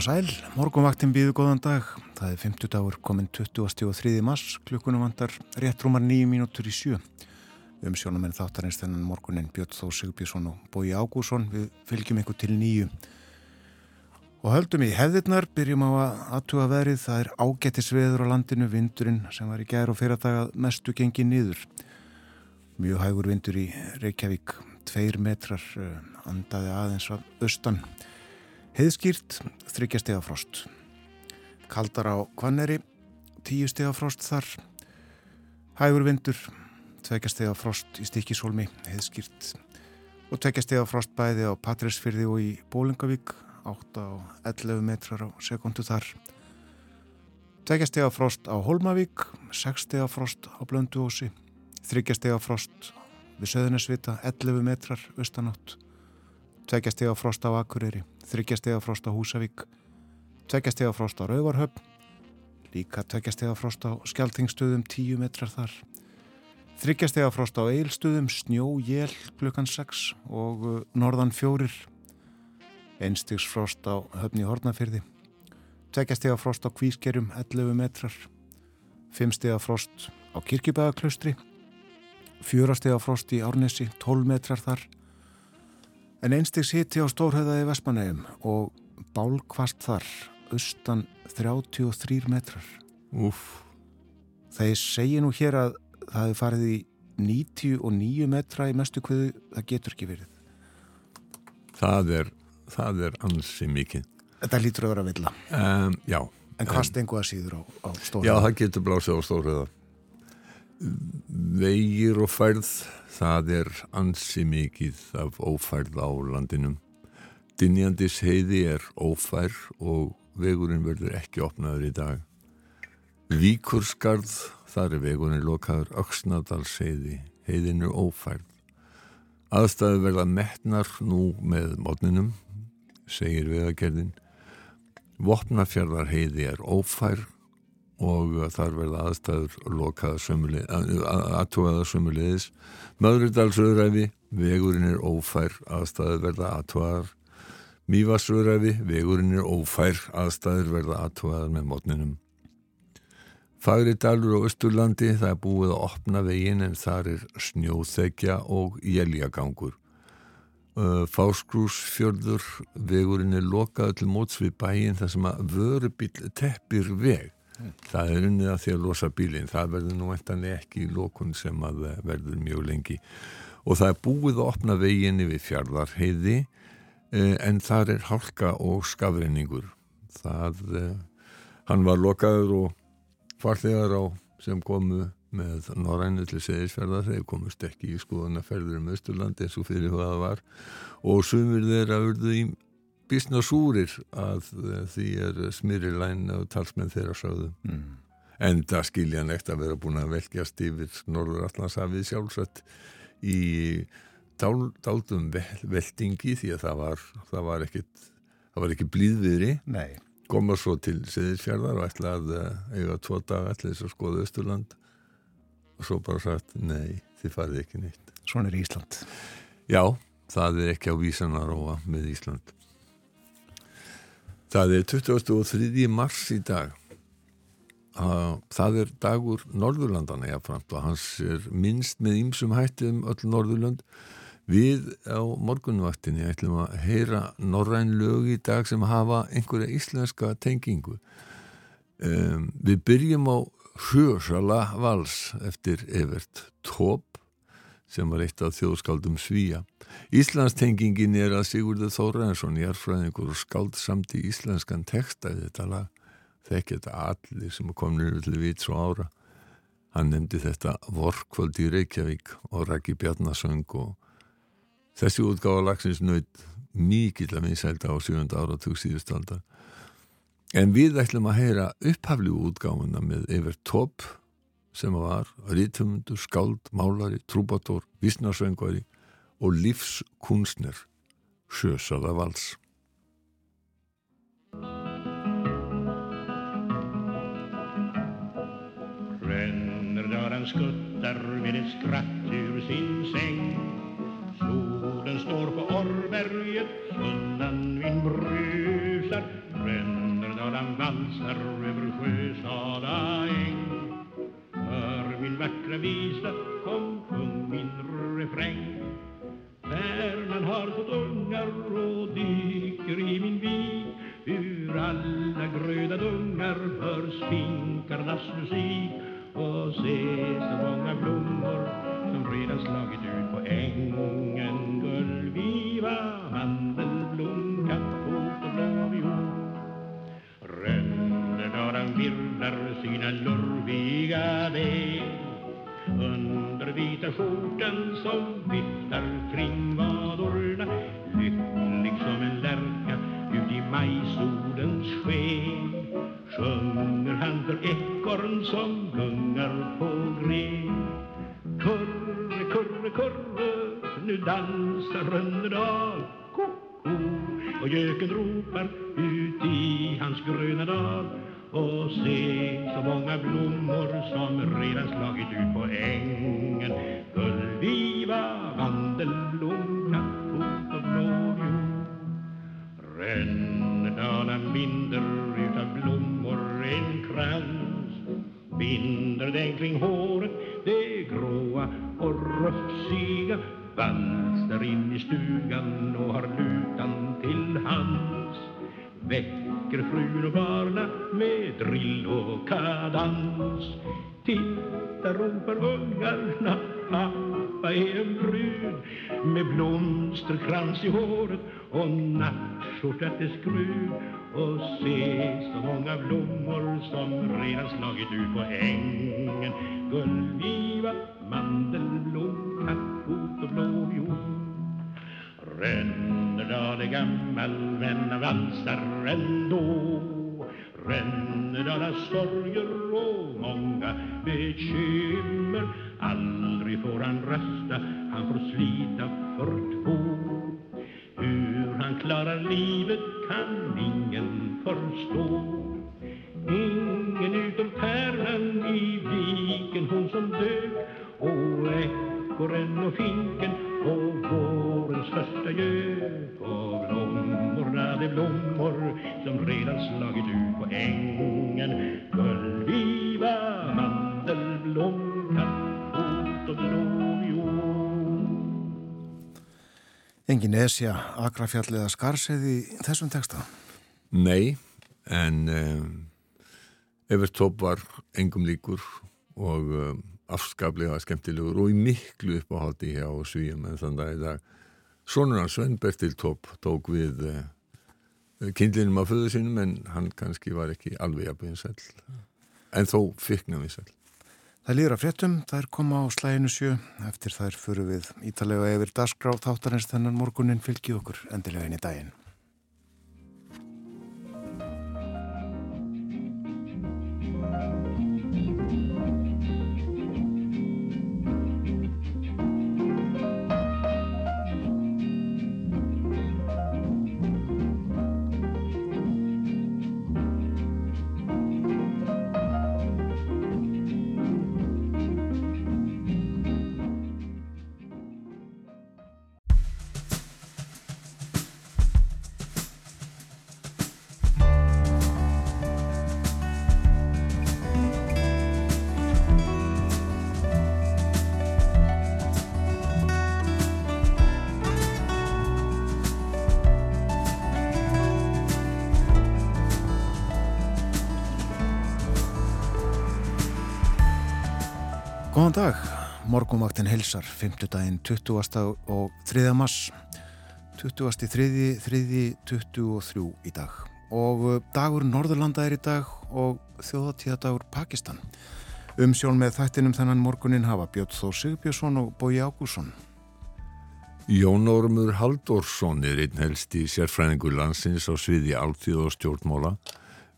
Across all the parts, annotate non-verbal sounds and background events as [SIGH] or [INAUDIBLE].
og sæl, morgunvaktin býðu góðan dag, það er 50 dagur komin 23. mars, klukkunum vandar rétt rúmar 9 mínútur í sjö. Um sjónamenn þáttarins þennan morgunin Björn Þó Sigbjörnsson og Bói Ágússon, við fylgjum ykkur til nýju. Og höldum í hefðirnar, byrjum á að aðtuga verið, það er ágættisveður á landinu, vindurinn sem var í gær og fyrir að daga mestu gengi niður. Mjög hægur vindur í Reykjavík, tveir metrar eh, andaði aðeins af austan. Heiðskýrt, þryggjastega frost. Kaldar á Kvanneri, tíustega frost þar. Hægur vindur, tveggjastega frost í Stikisólmi, heiðskýrt. Og tveggjastega frost bæði á Patræsfyrði og í Bólingavík, 8 á 11 metrar á sekundu þar. Tveggjastega frost á Holmavík, 6 stega frost á Blönduósi. Þryggjastega frost við Söðunarsvita, 11 metrar austanátt. Tveggjastega frost á Akureyri þryggjastega frost á Húsavík, tveggjastega frost á Rauvarhöfn, líka tveggjastega frost á Skeltingstöðum 10 metrar þar, þryggjastega frost á Eilstöðum, snjó, jél klukkan 6 og uh, norðan fjórir, einstigs frost á höfni Hortnafyrði, tveggjastega frost á Kvískerjum 11 metrar, fimmstega frost á Kirkibæðaklaustri, fjórastega frost í Árnesi 12 metrar þar, En einstiks hitti á Stórhauðaði Vestmanægum og bálkvast þar, austan 33 metrar. Úf. Það segi nú hér að það hefði farið í 99 metra í mestu kviðu, það getur ekki verið. Það er, það er ansi mikið. Þetta lítur að vera vilja. Um, já. En hvað stengu það síður á, á Stórhauða? Já, það getur blásið á Stórhauða. Vegir og færð það er ansi mikið af ófærð á landinum. Dinjandis heiði er ófær og vegurinn verður ekki opnaður í dag. Víkurskarð, þar er vegurinn lokaður Öksnadals heiði, heiðin er ófærð. Aðstæðu verða metnar nú með mótninum, segir vegagerðin. Vopnafjörðar heiði er ófær og þar verða aðstæður aðtóaða sömulegis Möðrudalsöðræfi vegurinn er ófær aðstæður verða aðtóaðar Mývasöðræfi vegurinn er ófær aðstæður verða aðtóaðar með mótninum Fagri dalur á Östurlandi það er búið að opna veginn en þar er snjóþekja og jæljagangur Fáskrúsfjörður vegurinn er lokað til móts við bæinn þar sem að vörubill teppir veg það er unnið að því að losa bílinn. Það verður nú entanlega ekki í lókun sem að verður mjög lengi. Og það er búið að opna veginni við fjardarheiði eh, en það er hálka og skafreiningur það eh, hann var lokaður og farþegar á sem komu með Norrænu til Seðisferðar þeir komust ekki í skoðanaferður um Östurlandi eins og fyrir hvað það var. Og sumir þeirra urðu í bísna súrir að eh, því er smyrilæn og talsmenn þeirra sáðu mm. en það skilja neitt að vera búin að velkjast yfir Norður Allandshafið sjálfsagt í dál, dáldum veldingi því að það var, það var ekkit það var ekki blíðviðri. Koma svo til Seðisfjörðar og ætla að eh, eiga tvo dag allir þess að skoða Östurland og svo bara sagt nei, þið farið ekki neitt. Svona er Ísland. Já, það er ekki á vísanaróa með Ísland Það er 23. mars í dag. Það er dagur Norðurlandana jáfnframt og hans er minnst með ýmsum hætti um öll Norðurland. Við á morgunvaktinni ætlum að heyra norræn lög í dag sem hafa einhverja íslenska tengingu. Um, við byrjum á Hjörsala vals eftir Evert Tóp sem var eitt af þjóðskaldum Svíja. Íslandstengingin er að Sigurður Þóraðarsson, jærfræðingur og skald samt í íslenskan texta í þetta lag. Þekk þetta allir sem komnir til vits og ára. Hann nefndi þetta Vorkvöld í Reykjavík og Rækki Bjarnasöng og þessi útgáða lagsins nöyð mikill að vinsælda á 7. áratug síðustaldar. En við ætlum að heyra upphafljú útgáfuna með Evert Topp sem var rítumundur, skald, málari, trúbatór, vísnarsvengari og lífskunstner sjösaða vals. Han skuttar med ett skratt ur sin säng Solen står på Orrberget, sunnan vind brusar. Han valsar över Sjösala äng vackra visa, kom sjung min refräng. Färnan har fått ungar och dyker i min vik Ur alla gröda dungar hörs finkarnas musik. Och se så många blommor som redan slagit ut på ängen. Gullviva, mandelblom, kattfot och blåviol Rönnerdalan virvlar sina lurviga ben under vita skjortan som viftar kring vadorna Lycklig som en lärka ut i majsolens sken. Sjunger han för ekorren som gungar på gren. Kurre, kurre, kurre, nu dansar Rönnedal. Ko-ko, och göken ropar ut i hans gröna dal och se så många blommor som redan slagit ut på ängen. Gullviva, vandelblom, kattfot och blåviol Rännedalen binder utav blommor en krans. Binder den kring håret, det gråa och rufsiga. Valsar in i stugan och har lutan till hands. Väcker frun och barn drill och kadans. Titta, ropar ungarna, pappa är en brud med blomsterkrans i håret och nattskjorta till skruv och se så många blommor som redan slagit ut på ängen. Gullviva, mandelblom, kattfot och blåviol. Rönnerdal är gammal men valsar ändå Ränner har sorger och många bekymmer. Aldrig får han rösta, han får slita för två. Hur han klarar livet kan ingen förstå. Ingen utom pärlan i viken, hon som dök och ekorren och finken. Och vårens första gök och blommorna de blommor som redan slagit ut på ängen Gullviva, mandelblom, kattfot og blóviól Engin esja, agrafjall eða skarseði þessum texta? Nei, en um, Evert Tópp var engum líkur og um, afskaplega skemmtilegur og í miklu uppáhaldi hjá Svíum en þannig að í dag. Sónur hans Sven Bertil Tópp tók við uh, kindlinum af föðu sinum en hann kannski var ekki alveg að byrja sæl en þó fikna við sæl Það líður að fréttum, það er koma á slæginu sjö. Eftir þær fyrir við ítalega yfir dasgrá þáttarins þennan morgunin fylgið okkur endilega inn í daginn Góðan dag, morgunvaktin helsar, 5. daginn 20. og 3. mars, 20. 3. 3. 23 í dag. Og uh, dagur Norðurlanda er í dag og þjóðatíðadagur Pakistan. Um sjón með þættinum þennan morgunin hafa Björn Þór Sigbjörnsson og Bói Ágússon. Jón Ormur Halldórsson er einn helst í sérfræðingur landsins á sviði áltíð og stjórnmála.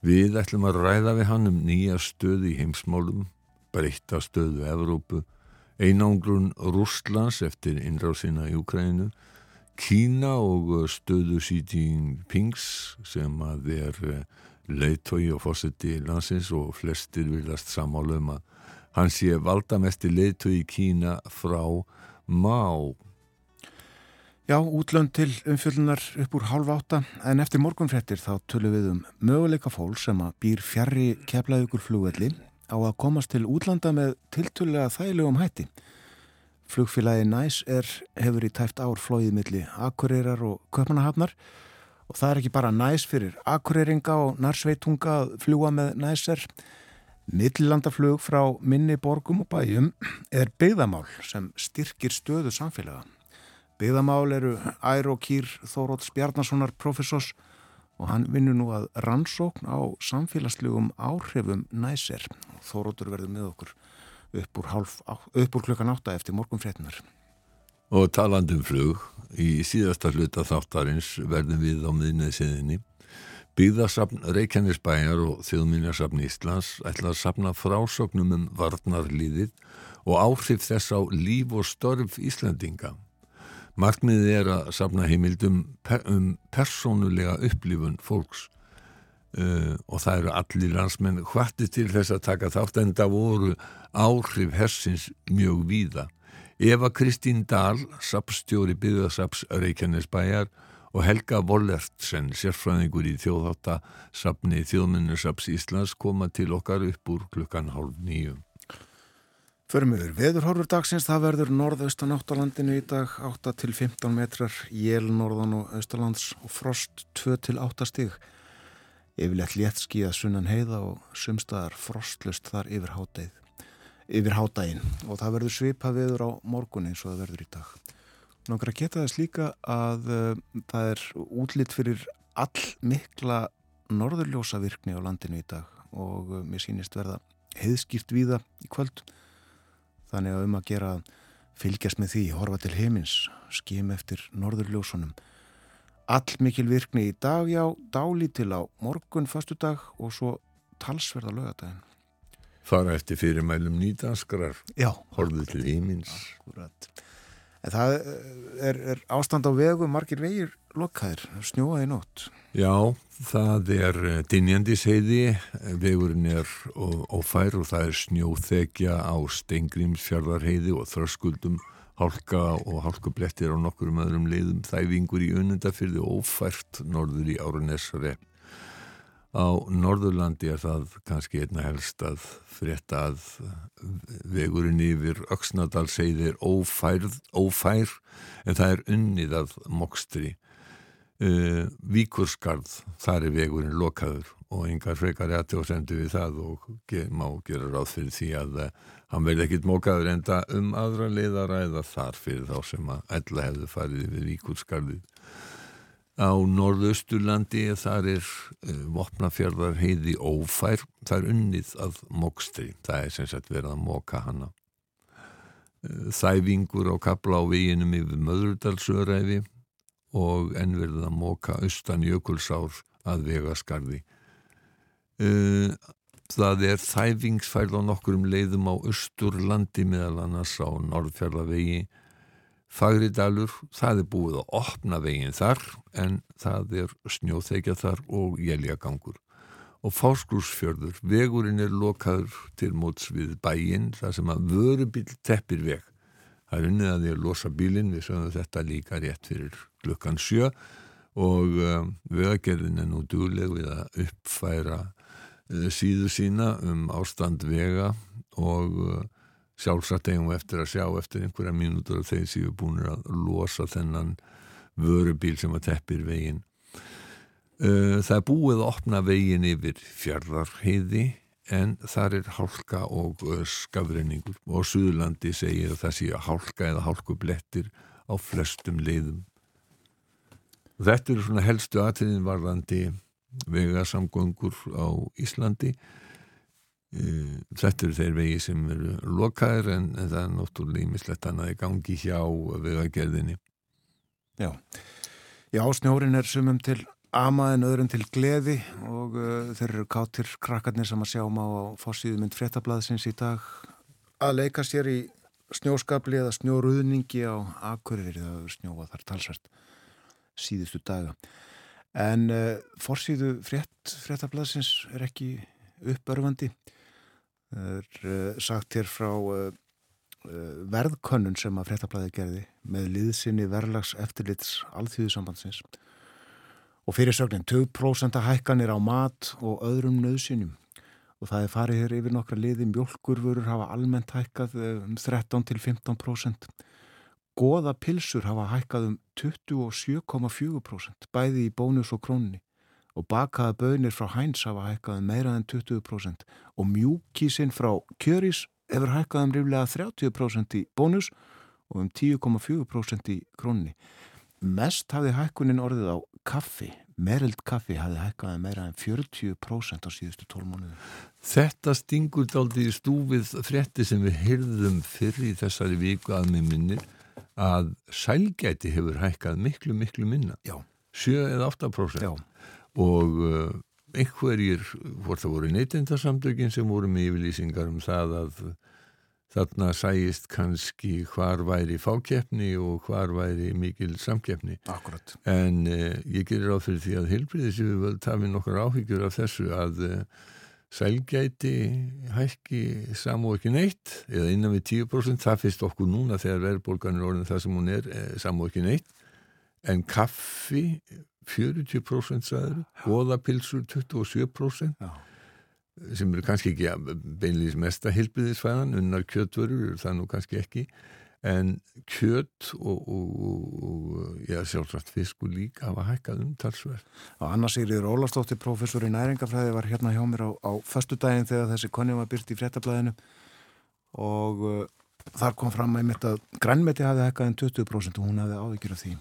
Við ætlum að ræða við hann um nýja stöð í heimsmálum breyta stöðu Evrópu, einangrun Rústlands eftir innráðsina í Ukrænu, Kína og stöðu Xi Jinpings sem að er leiðtói og fósetti landsins og flestir viljast samála um að hann sé valdamesti leiðtói í Kína frá Má. Já, útlönd til umfjöldunar upp úr hálf átta en eftir morgunfrettir þá tölum við um möguleika fólk sem að býr fjarrri keflaðugur flugvelli á að komast til útlanda með tiltölulega þægilegum hætti. Flugfélagi Næs er, hefur í tæft ár flóið milli akureyrar og köpmanahafnar og það er ekki bara Næs fyrir akureyringa og narsveitunga að fljúa með Næsar. Midlandaflug frá minni borgum og bæjum er byggðamál sem styrkir stöðu samfélaga. Byggðamál eru Ær og Kýr Þóróts Bjarnasonar professors og hann vinnur nú að rannsókn á samfélagslegum áhrifum næser. Þórótur verður með okkur upp úr, hálf, upp úr klukkan átta eftir morgun fréttinar. Og talandum flug, í síðasta hluta þáttarins verðum við á miðnið siðinni Byggðarsafn Reykjanesbæjar og Þjóðminjarsafn Íslands ætla að safna frásögnum um varnarlíðið og áhrif þess á líf og störf Íslandinga. Markmiðið er að safna heimildum per, um persónulega upplifun fólks uh, og það eru allir landsmenn hvarti til þess að taka þátt en það voru áhrif hersins mjög víða. Eva Kristín Dahl, sapstjóri byggðarsaps Reykjanesbæjar og Helga Wollertsen, sérfræðingur í þjóðháttasafni Þjóðminnusaps Íslands koma til okkar upp úr klukkan hálf nýju. Förum yfir veðurhorfur dagsins, það verður norðaustan áttalandinu í dag 8 til 15 metrar, jél norðan og austalands og frost 2 til 8 stig. Yfirlegt léttski að sunnan heiða og sumstaðar frostlust þar yfir hátæð yfir hátægin og það verður svipa viður á morgun eins og það verður í dag. Að geta þess líka að uh, það er útlitt fyrir all mikla norðurljósa virkni á landinu í dag og uh, mér sýnist verða heiðskýrt víða í kvöld þannig að um að gera fylgjast með því, horfa til heimins skim eftir norðurljósunum. All mikil virkni í dag já, dáli til á morgun fastu dag og svo talsverða lögadagin Fara eftir fyrirmælum nýdanskrar. Já. Horfið til heimins Akkurat En það er, er ástand á vegu margir vegir lokkaðir, snjóaði nótt. Já, það er dinjandisheiði, vegurinn er ófær og það er snjóþekja á steingrímsfjörðarheiði og þröskuldum, hálka og hálkublettir á nokkurum öðrum leiðum, þæfingur í önundafyrði og ófært norður í Árunesrepp. Á Norðurlandi er það kannski einna helst að frétta að vegurinn yfir Öksnadalseiði er ófærð, ófær en það er unnið að mokstri. Uh, Víkurskarð, þar er vegurinn lokaður og yngar frekar rétti og sendu við það og ge má gera ráð fyrir því að uh, hann verði ekkit mókaður enda um aðra leiðaræða þar fyrir þá sem að ella hefðu farið við Víkurskarðið. Á norðausturlandi þar er uh, vopnafjörðar heiði ófær, það er unnið að mókstri, það er sem sagt verið að móka hana. Uh, þæfingur á kapla á veginum yfir Möðrudalsöræfi og ennverðið að móka austan jökulsár að vegaskarði. Uh, það er þæfingsfærð á nokkurum leiðum á austurlandi meðal annars á norðfjörðavegi Fagridalur, það er búið að opna veginn þar en það er snjóþekja þar og jæljagangur. Og Fáskrúsfjörður, vegurinn er lokaður til móts við bæinn þar sem að vörubill teppir veg. Það er unnið að því að losa bílinn, við sögum þetta líka rétt fyrir klukkan sjö og um, vegagerðin er nú dúleg við að uppfæra uh, síðu sína um ástand vega og uh, sjálfsagt eigum við eftir að sjá eftir einhverja mínútur að þeir séu búin að losa þennan vörubíl sem að teppir veginn. Það er búið að opna veginn yfir fjardarheiði en þar er hálka og skafrenningur og Suðurlandi segir að það séu hálka eða hálkublettir á flestum leiðum. Þetta eru svona helstu atriðin varðandi vegasamgöngur á Íslandi Þetta eru þeir vegi sem eru lokaðir en það er náttúrulega ímislegt annað í gangi hjá vegagerðinni. Já, já snjórin er sumum til amaðin öðrum til gleði og uh, þeir eru kátir krakkarnir sem að sjáum á fórsýðumynd fréttablaðsins í dag. Að leika sér í snjóskapli eða snjóruðningi á Akureyri það er snjóa þar talsvært síðustu daga. En uh, fórsýðu frétt, fréttablaðsins er ekki uppörfandi er uh, sagt hér frá uh, verðkönnun sem að fréttablaði gerði með liðsynni verðlags eftirlits alþjóðusambandsins og fyrir sögnin 2% hækkanir á mat og öðrum nöðsynjum og það er farið hér yfir nokkra liði. Mjölkurvörur hafa almennt hækkað um 13-15% goða pilsur hafa hækkað um 27,4% bæði í bónus og krónni og bakaða bönir frá hæns hafa hækkað um meira en 20% og mjúkísinn frá kjöris hefur hækkað um ríflega 30% í bónus og um 10,4% í krónni. Mest hafði hækkunin orðið á kaffi. Merild kaffi hafði hækkað um meira en 40% á síðustu tólmónuðu. Þetta stingur daldi í stúfið frétti sem við hyrðum fyrir í þessari viku að með minnir að sælgæti hefur hækkað miklu, miklu minna. Já. 7 eða 8%. Já. Og uh, einhverjir, hvort það voru neytindarsamtökin sem voru með yfirlýsingar um það að þarna sæist kannski hvar væri fákeppni og hvar væri mikil samkeppni. Akkurat. En eh, ég gerir áfyrir því að heilbriðis við völd hafi nokkur áhyggjur af þessu að eh, sælgæti hækki samú ekki neitt eða innan við 10% það fyrst okkur núna þegar verðbólgan er orðin það sem hún er eh, samú ekki neitt en kaffi 40% sæður, goðapilsur 27% Já. sem eru kannski ekki beinleis mesta hilpiðisfæðan, unnar kjötvörur það nú kannski ekki en kjött og, og, og já, sjálfsagt fiskur líka hafa hækkað umtalsverð. Anna Sigriður Ólastóttir, professor í næringafræði var hérna hjá mér á, á förstu daginn þegar þessi konni var byrt í fréttablaðinu og uh, þar kom fram að grænmeti hafi hækkað en 20% og hún hafi áðugjur af því.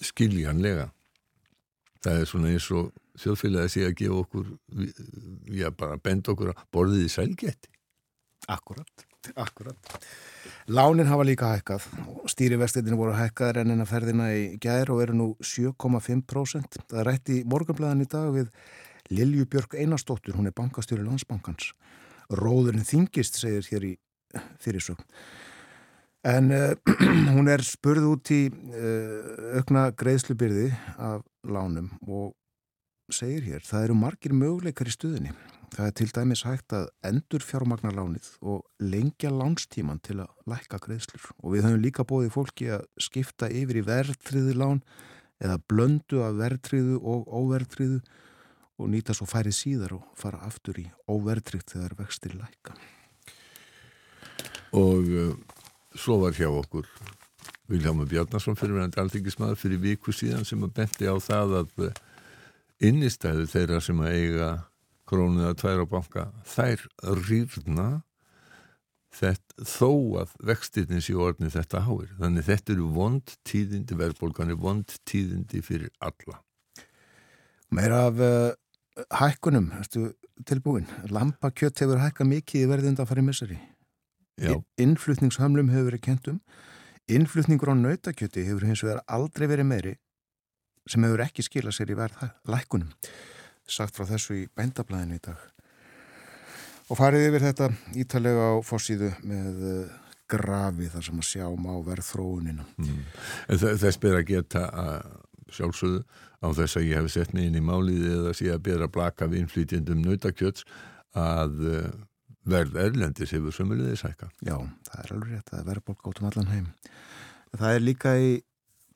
Skiljanlega. Það er svona eins og þjóðfélagi sé að gefa okkur, já bara benda okkur að borðið í sælgeti. Akkurat, akkurat. Lánin hafa líka hækkað og stýrivextinu voru hækkaðar enn en að ferðina í gær og eru nú 7,5%. Það rætt í morgunblæðan í dag við Lilju Björk Einarstóttur, hún er bankastjóri landsbankans. Róðurinn þingist, segir hér í fyrirsögn. En uh, [CLEARS THROAT] hún er spurð út í uh, aukna greiðslubyrði af lánum og segir hér, það eru margir möguleikar í stuðinni. Það er til dæmis hægt að endur fjármagnarlánið og lengja lánstíman til að lækka greiðslur. Og við höfum líka bóðið fólki að skipta yfir í verðtriðu lán eða blöndu af verðtriðu og óverðtriðu og nýta svo færið síðar og fara aftur í óverðtrikt þegar vextir lækka. Og uh, svo var hjá okkur Viljáma Bjarnason fyrirverandi alþingismæður fyrir viku síðan sem að benti á það að uh, innistæðu þeirra sem að eiga krónuð að tværa banka, þær rýrna þetta, þó að vextirnins í orðin þetta háir. Þannig þetta eru vond tíðindi, verðbólgan er vond tíðindi fyrir alla. Meira af uh, hækkunum, erstu tilbúin. Lampakjött hefur hækkað mikið í verðinda að fara í missari. Já, Innflutningshömlum hefur verið kentum. Innflutningur á nautakjötti hefur hins vegar aldrei verið meiri sem hefur ekki skilað sér í verð lækkunum. Sagt frá þessu í bændablaðinu í dag. Og farið yfir þetta ítalega á fórsíðu með uh, grafi þar sem að sjá má verðfróunina. mm. en þe- þess ber að geta að sjálfsögðu á þess að ég hef sett mig inn í málið eða sé að bera blaka við innflytjendum nautakjöts að uh, verð erlendis hefur sömulegðis hækka. Já, það er alveg rétt, það er verðbólk át um allan heim. Það er líka í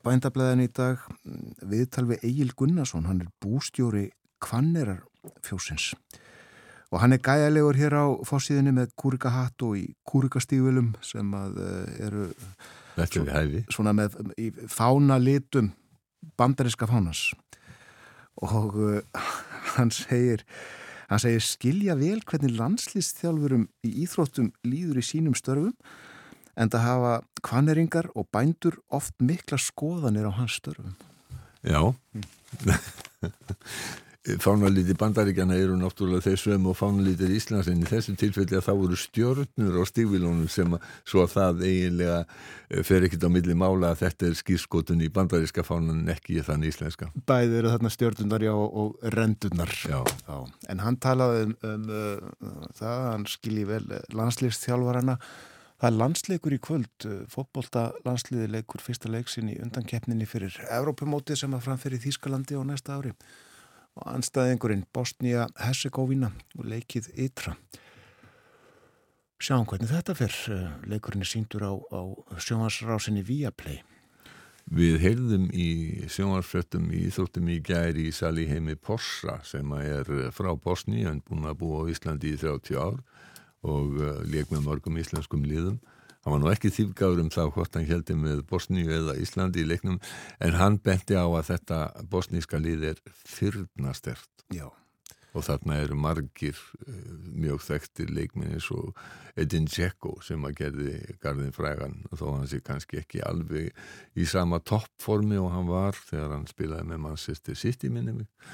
bændablaðinu í dag mm, viðtal við Egil Gunnarsson, hann er bústjóri Kvannerar fjósins og hann er gæjalegur hér á fórsíðinu með kúrikahatt og í kúrikastígulum sem að uh, eru er hæfi. svona með í fána litum bandariska fánas og uh, [LAUGHS] hann segir hann segir skilja vel hvernig landslýstþjálfurum í íþróttum líður í sínum störfum en það hafa kvanneringar og bændur oft mikla skoðanir á hans störfum Já. [LAUGHS] fánalíti bandaríkjana eru náttúrulega þeir sögum og fánalítir Íslands en í þessu tilfelli að þá voru stjórnur á stífilónum sem að, svo að það eiginlega eh, fer ekkit á milli mála að þetta er skýrskotun í bandaríska fánan en ekki í þann íslenska. Bæði eru þarna stjórnunar já og rendunar. Já. já. En hann talaði um, um uh, það, hann skilji vel landslýfstjálfarana. Það er landsleikur í kvöld, fókbólta landsliði leikur fyrsta leiksin í undankeppninni fyrir Evrópumótið sem að framfyrir Þýskalandi á næsta ári og anstæðingurinn Bosnia-Herzegovina og leikið Ytra. Sjáum hvernig þetta fyrr. Leikurinn er síndur á, á sjónvarsrásinni Viaplay. Við heyrðum í sjónvarsfjöldum í Íþróttum í gæri í Sali heimi Porsa sem er frá Bosni en búin að búa á Íslandi í 30 ár og uh, leik með mörgum íslenskum liðum hann var nú ekki þýfgáður um það hvort hann heldi með Bosníu eða Íslandi í leiknum en hann benti á að þetta bosníska lið er fyrrnastert Já. og þarna eru margir uh, mjög þekktir leikminni svo Edin Dzeko sem að gerði Garðin Frægan þó hann sé kannski ekki alveg í sama toppformi og hann var þegar hann spilaði með Manchester City minni mig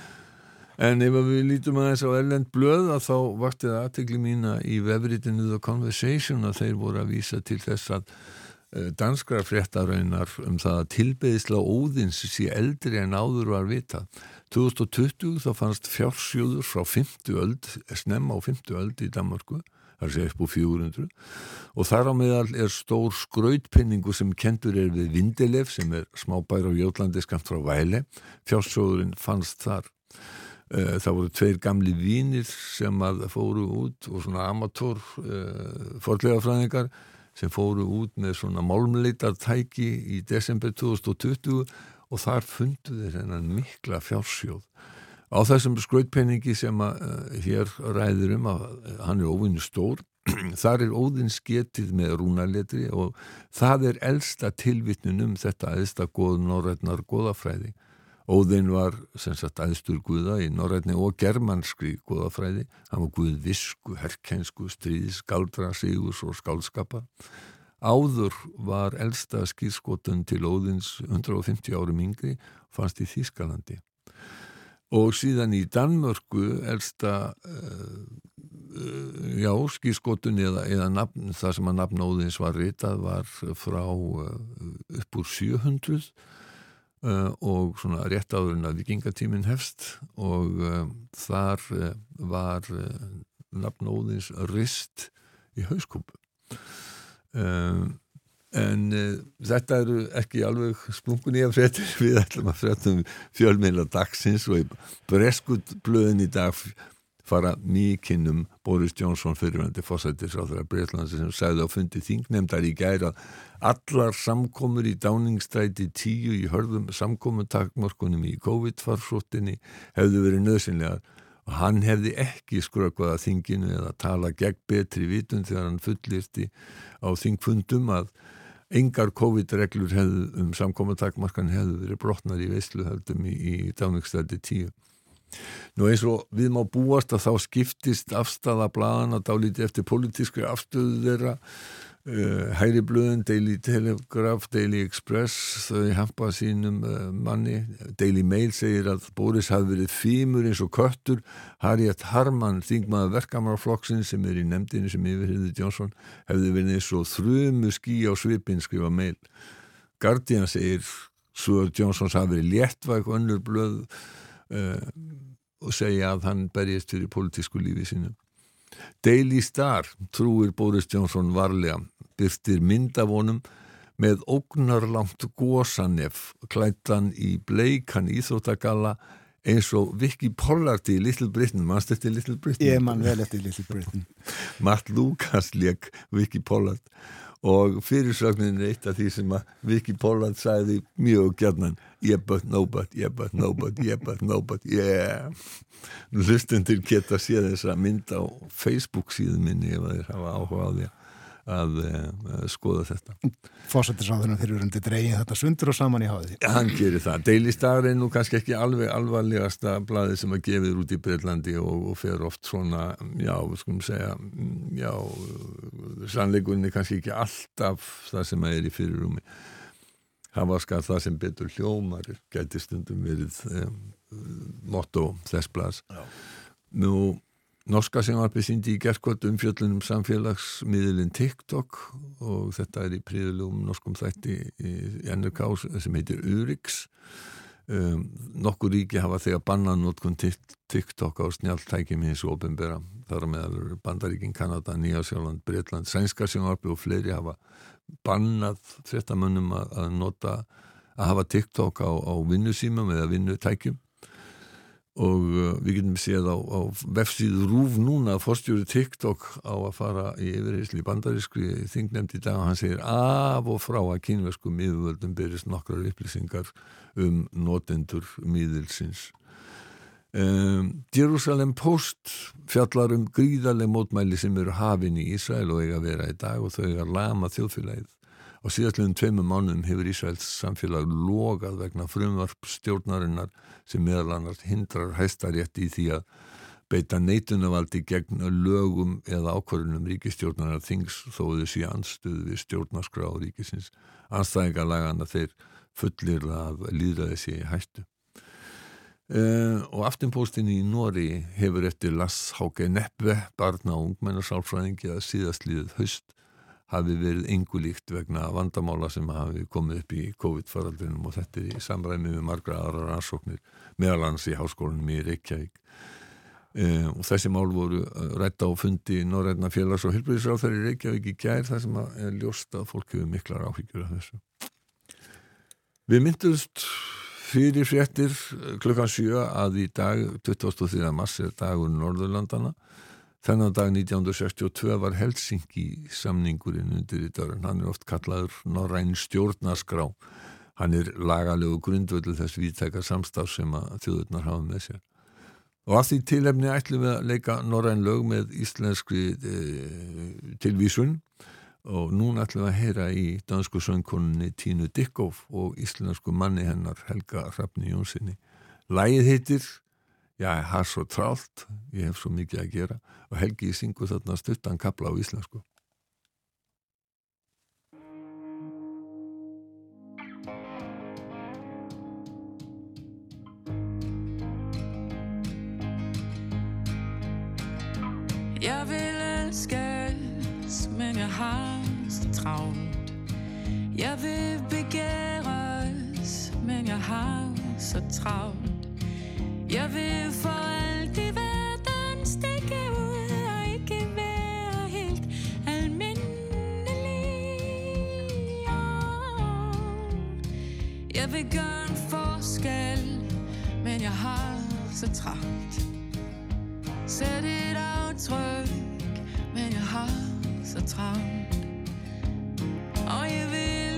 En ef við lítum aðeins á Erlend blöð að þá vakti það aðtegli mína í vefritinu The Conversation að þeir voru að vísa til þess að uh, danskra fréttaraunar um það að tilbeðisla óðins sé eldri en áður var vita. 2020 þá fannst fjársjóður frá 50 öld, snemma á 50 öld í Danmarku, það sé upp á 400 og þar á meðal er stór skrautpinningu sem kentur er við Vindelef sem er smábær á Jólandi skamt frá Væle. Fjársjóðurinn fannst þar. Eh, það voru tveir gamli vínir sem fóru út og svona amatör uh, forlegafræðingar sem fóru út með svona málmleitartæki í desember 2020 og þar fundu þeir hennan mikla fjársjóð. Á þessum skrautpenningi sem að uh, hér ræður um að hann er óvinni stór, [CLEARS THROAT] þar er óðins getið með rúnarletri og það er elsta tilvittnun um þetta eðsta góð norrætnar góðafræði. Óðinn var sem sagt aðstur guða í norrætni og germanskri guðafræði. Hann var guð visku, herkensku, stríðis, skaldra, sígus og skaldskapa. Áður var elsta skýrskotun til Óðins 150 árum yngri fannst í Þýskalandi. Og síðan í Danmörku elsta uh, uh, já, skýrskotun eða, eða nafn, það sem að nafn Óðins var ritað var frá uh, upp úr 700 Uh, og svona rétt áðurinn að vikingatíminn hefst og uh, þar uh, var nafnóðins rist í hauskúpu. En þetta eru ekki alveg splungun í að fréttir. [LAUGHS] Við ætlum að fréttum fjölmeila dagsins og í breskutblöðin í dag fara mýkinnum Boris Johnson fyrirvændi fósættis á þeirra Breitlandsi sem sæði á fundi þingnemdar í gæra allar samkomur í dáningstræti tíu í hörðum samkomutakmörkunum í COVID-farsóttinni hefðu verið nöðsynlegar og hann hefði ekki skrökvað að þinginu eða tala gegn betri vitun þegar hann fullirti á þingfundum að engar COVID-reglur um samkomutakmarkan hefðu verið brotnar í veisluhaldum í, í dáningstræti tíu Nú eins og við má búast að þá skiptist afstæða bladana dálítið eftir politískri afstöðu þeirra. Uh, Hæri blöðin, Daily Telegraph, Daily Express þau hampa sínum uh, manni. Daily Mail segir að Boris hafi verið fímur eins og köttur. Harriet Harman, þingmaður verkamarflokksin sem er í nefndinu sem yfirhiði Johnson hefði verið eins og þrjumu skí á svipin skrifa mail. Guardian segir svo að Johnsons hafi verið léttvæk önnur blöð uh, og segja að hann berjast fyrir politísku lífi sinu. Daily Star trúir Boris Johnson varlega byrtir myndavonum með ógnarlangt gósanef klættan í bleikan íþróttagalla eins og Vicky Pollard í Little Britain, mannst eftir Little Britain? Ég mann vel eftir Little Britain. [LAUGHS] Matt Lucas leik Vicky Pollard og fyrirsögnin er eitt af því sem að Vicky Pollard sæði mjög gætnan yeah but no but, yeah but no but, yeah but no but, yeah. Hlustundir geta séð þessa mynd á Facebook síðan minni ef þeir hafa áhuga á því. að uh, skoða þetta. Fósættisáðunum þeir eru undir dregin þetta sundur og saman í háði. Hann gerir það, Deilistar er nú kannski ekki alveg alvarlegasta blaði sem að gefið út í Breitlandi og, og fer oft svona, já, skulum segja já, sannleikunni kannski ekki alltaf það sem að er í fyrirrumi hafa skar það sem betur hljómar gæti stundum verið um, motto þess blas nú Norska sjónvarpi síndi í gerðkvöld um fjöllunum samfélagsmiðlinn TikTok og þetta er í príðilum norskum þætti í NRK sem heitir Urix. Um, nokkur ríki hafa þegar bannað notkun TikTok á snjáltækjum hins og ofinbera þar meðal bandaríkin Kanada, Nýjasjóland, Breitland, Sænska sjónvarpi og fleiri hafa bannað frettamönnum að, að nota að hafa TikTok á, á vinnusímum eða vinnutækjum og uh, við getum séð á, á vefsíðu Rúf núna að fórstjóri TikTok á að fara í yfirheysli bandarískri þingnemnd í dag og hann segir af og frá að kynveskum yfirvöldum byrjast nokkrar upplýsingar um notendur miðilsins. Um, Jerusalem Post fjallar um gríðarlega mótmæli sem eru hafin í Ísrael og eiga að vera í dag og þau eiga að lama þjóðfélagið Á síðastleginn tveimum mánum hefur Ísraels samfélag logað vegna frumvarp stjórnarinnar sem meðal annars hindrar hæstarétt í því að beita neitunarvaldi gegn lögum eða ákvarðunum ríkistjórnarar þings þó þau sé anstuð við stjórnarskrá ríkisins. Anstæðingar lagana þeir fullir að líða þessi hættu. Uh, og aftinpóstin í Nóri hefur eftir Lass Háke Neppe barna og ungmennarsálfræðingi að síðast líðið haust hafi verið engulíkt vegna vandamála sem hafi komið upp í COVID-faraldrinum og þetta er í samræmi með margra aðra rannsóknir meðalans í háskólanum í Reykjavík e, og þessi mál voru eh, rætta á fundi Norræna félags- og helbriðisráþar í Reykjavík í gær þar sem er ljóst að fólk hefur miklar áhyggjur af þessu Við myndumst fyrir fréttir klukkan 7 að í dag 23. mars er dagur Norðurlandana Þennan dag 1962 var Helsingi samningurinn undir í dörrun. Hann er oft kallaður Norræn stjórnarskrá. Hann er lagalegu grundvöldu þess viðtækar samstaf sem að þjóðurnar hafa með sér. Og að því tilefni ætlum við að leika Norræn lög með íslenskri e, tilvísun og núna ætlum við að heyra í dansku söngkonunni Tínu Dikkóf og íslensku manni hennar Helga Hrafni Jónssoni. Lægið heitir Já, það er svo trált, ég hef svo mikið að gera og Helgi í syngu þarna stuttan kapla á íslensku. Jeg vil elskes, men jeg har så travlt. Jeg vil begæres, men jeg har så travlt. Jag vill för allt i världen sticka ut och icke vara helt almindelig. Jag vill göra en forskel, men jag har så trångt. Sätt ett avtryck, men jag har så trångt. Och jag vill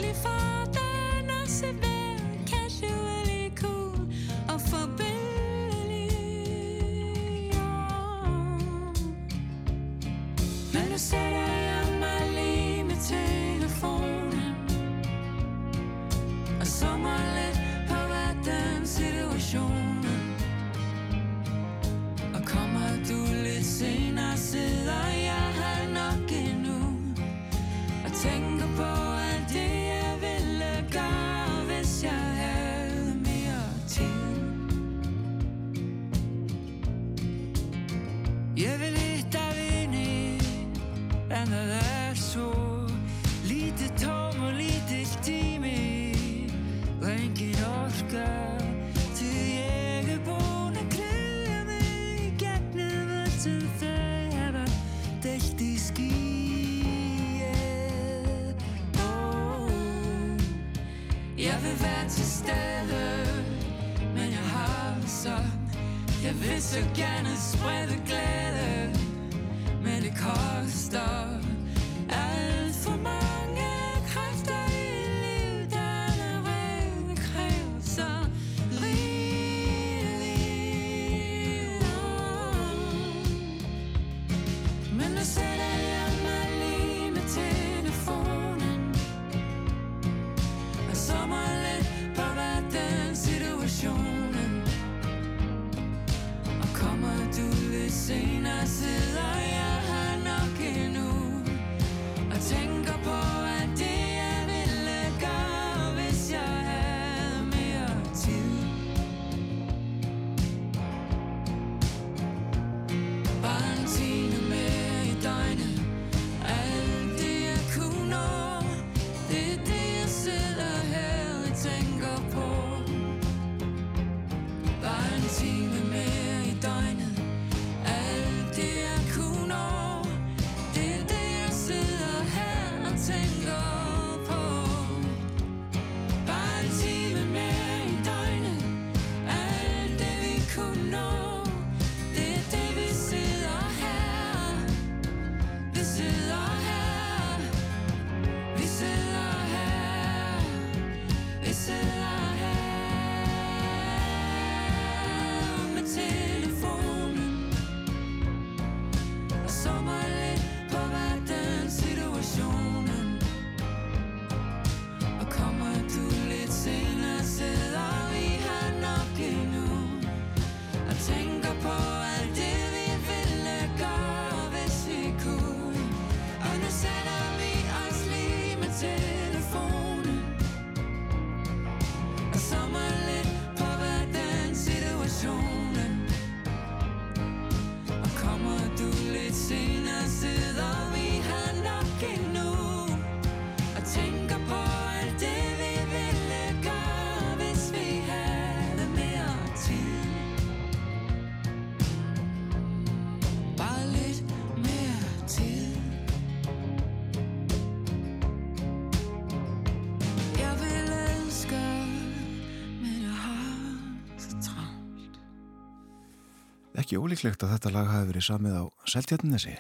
Ekki ólíklegt að þetta lag hafi verið samið á Seltjarnesi?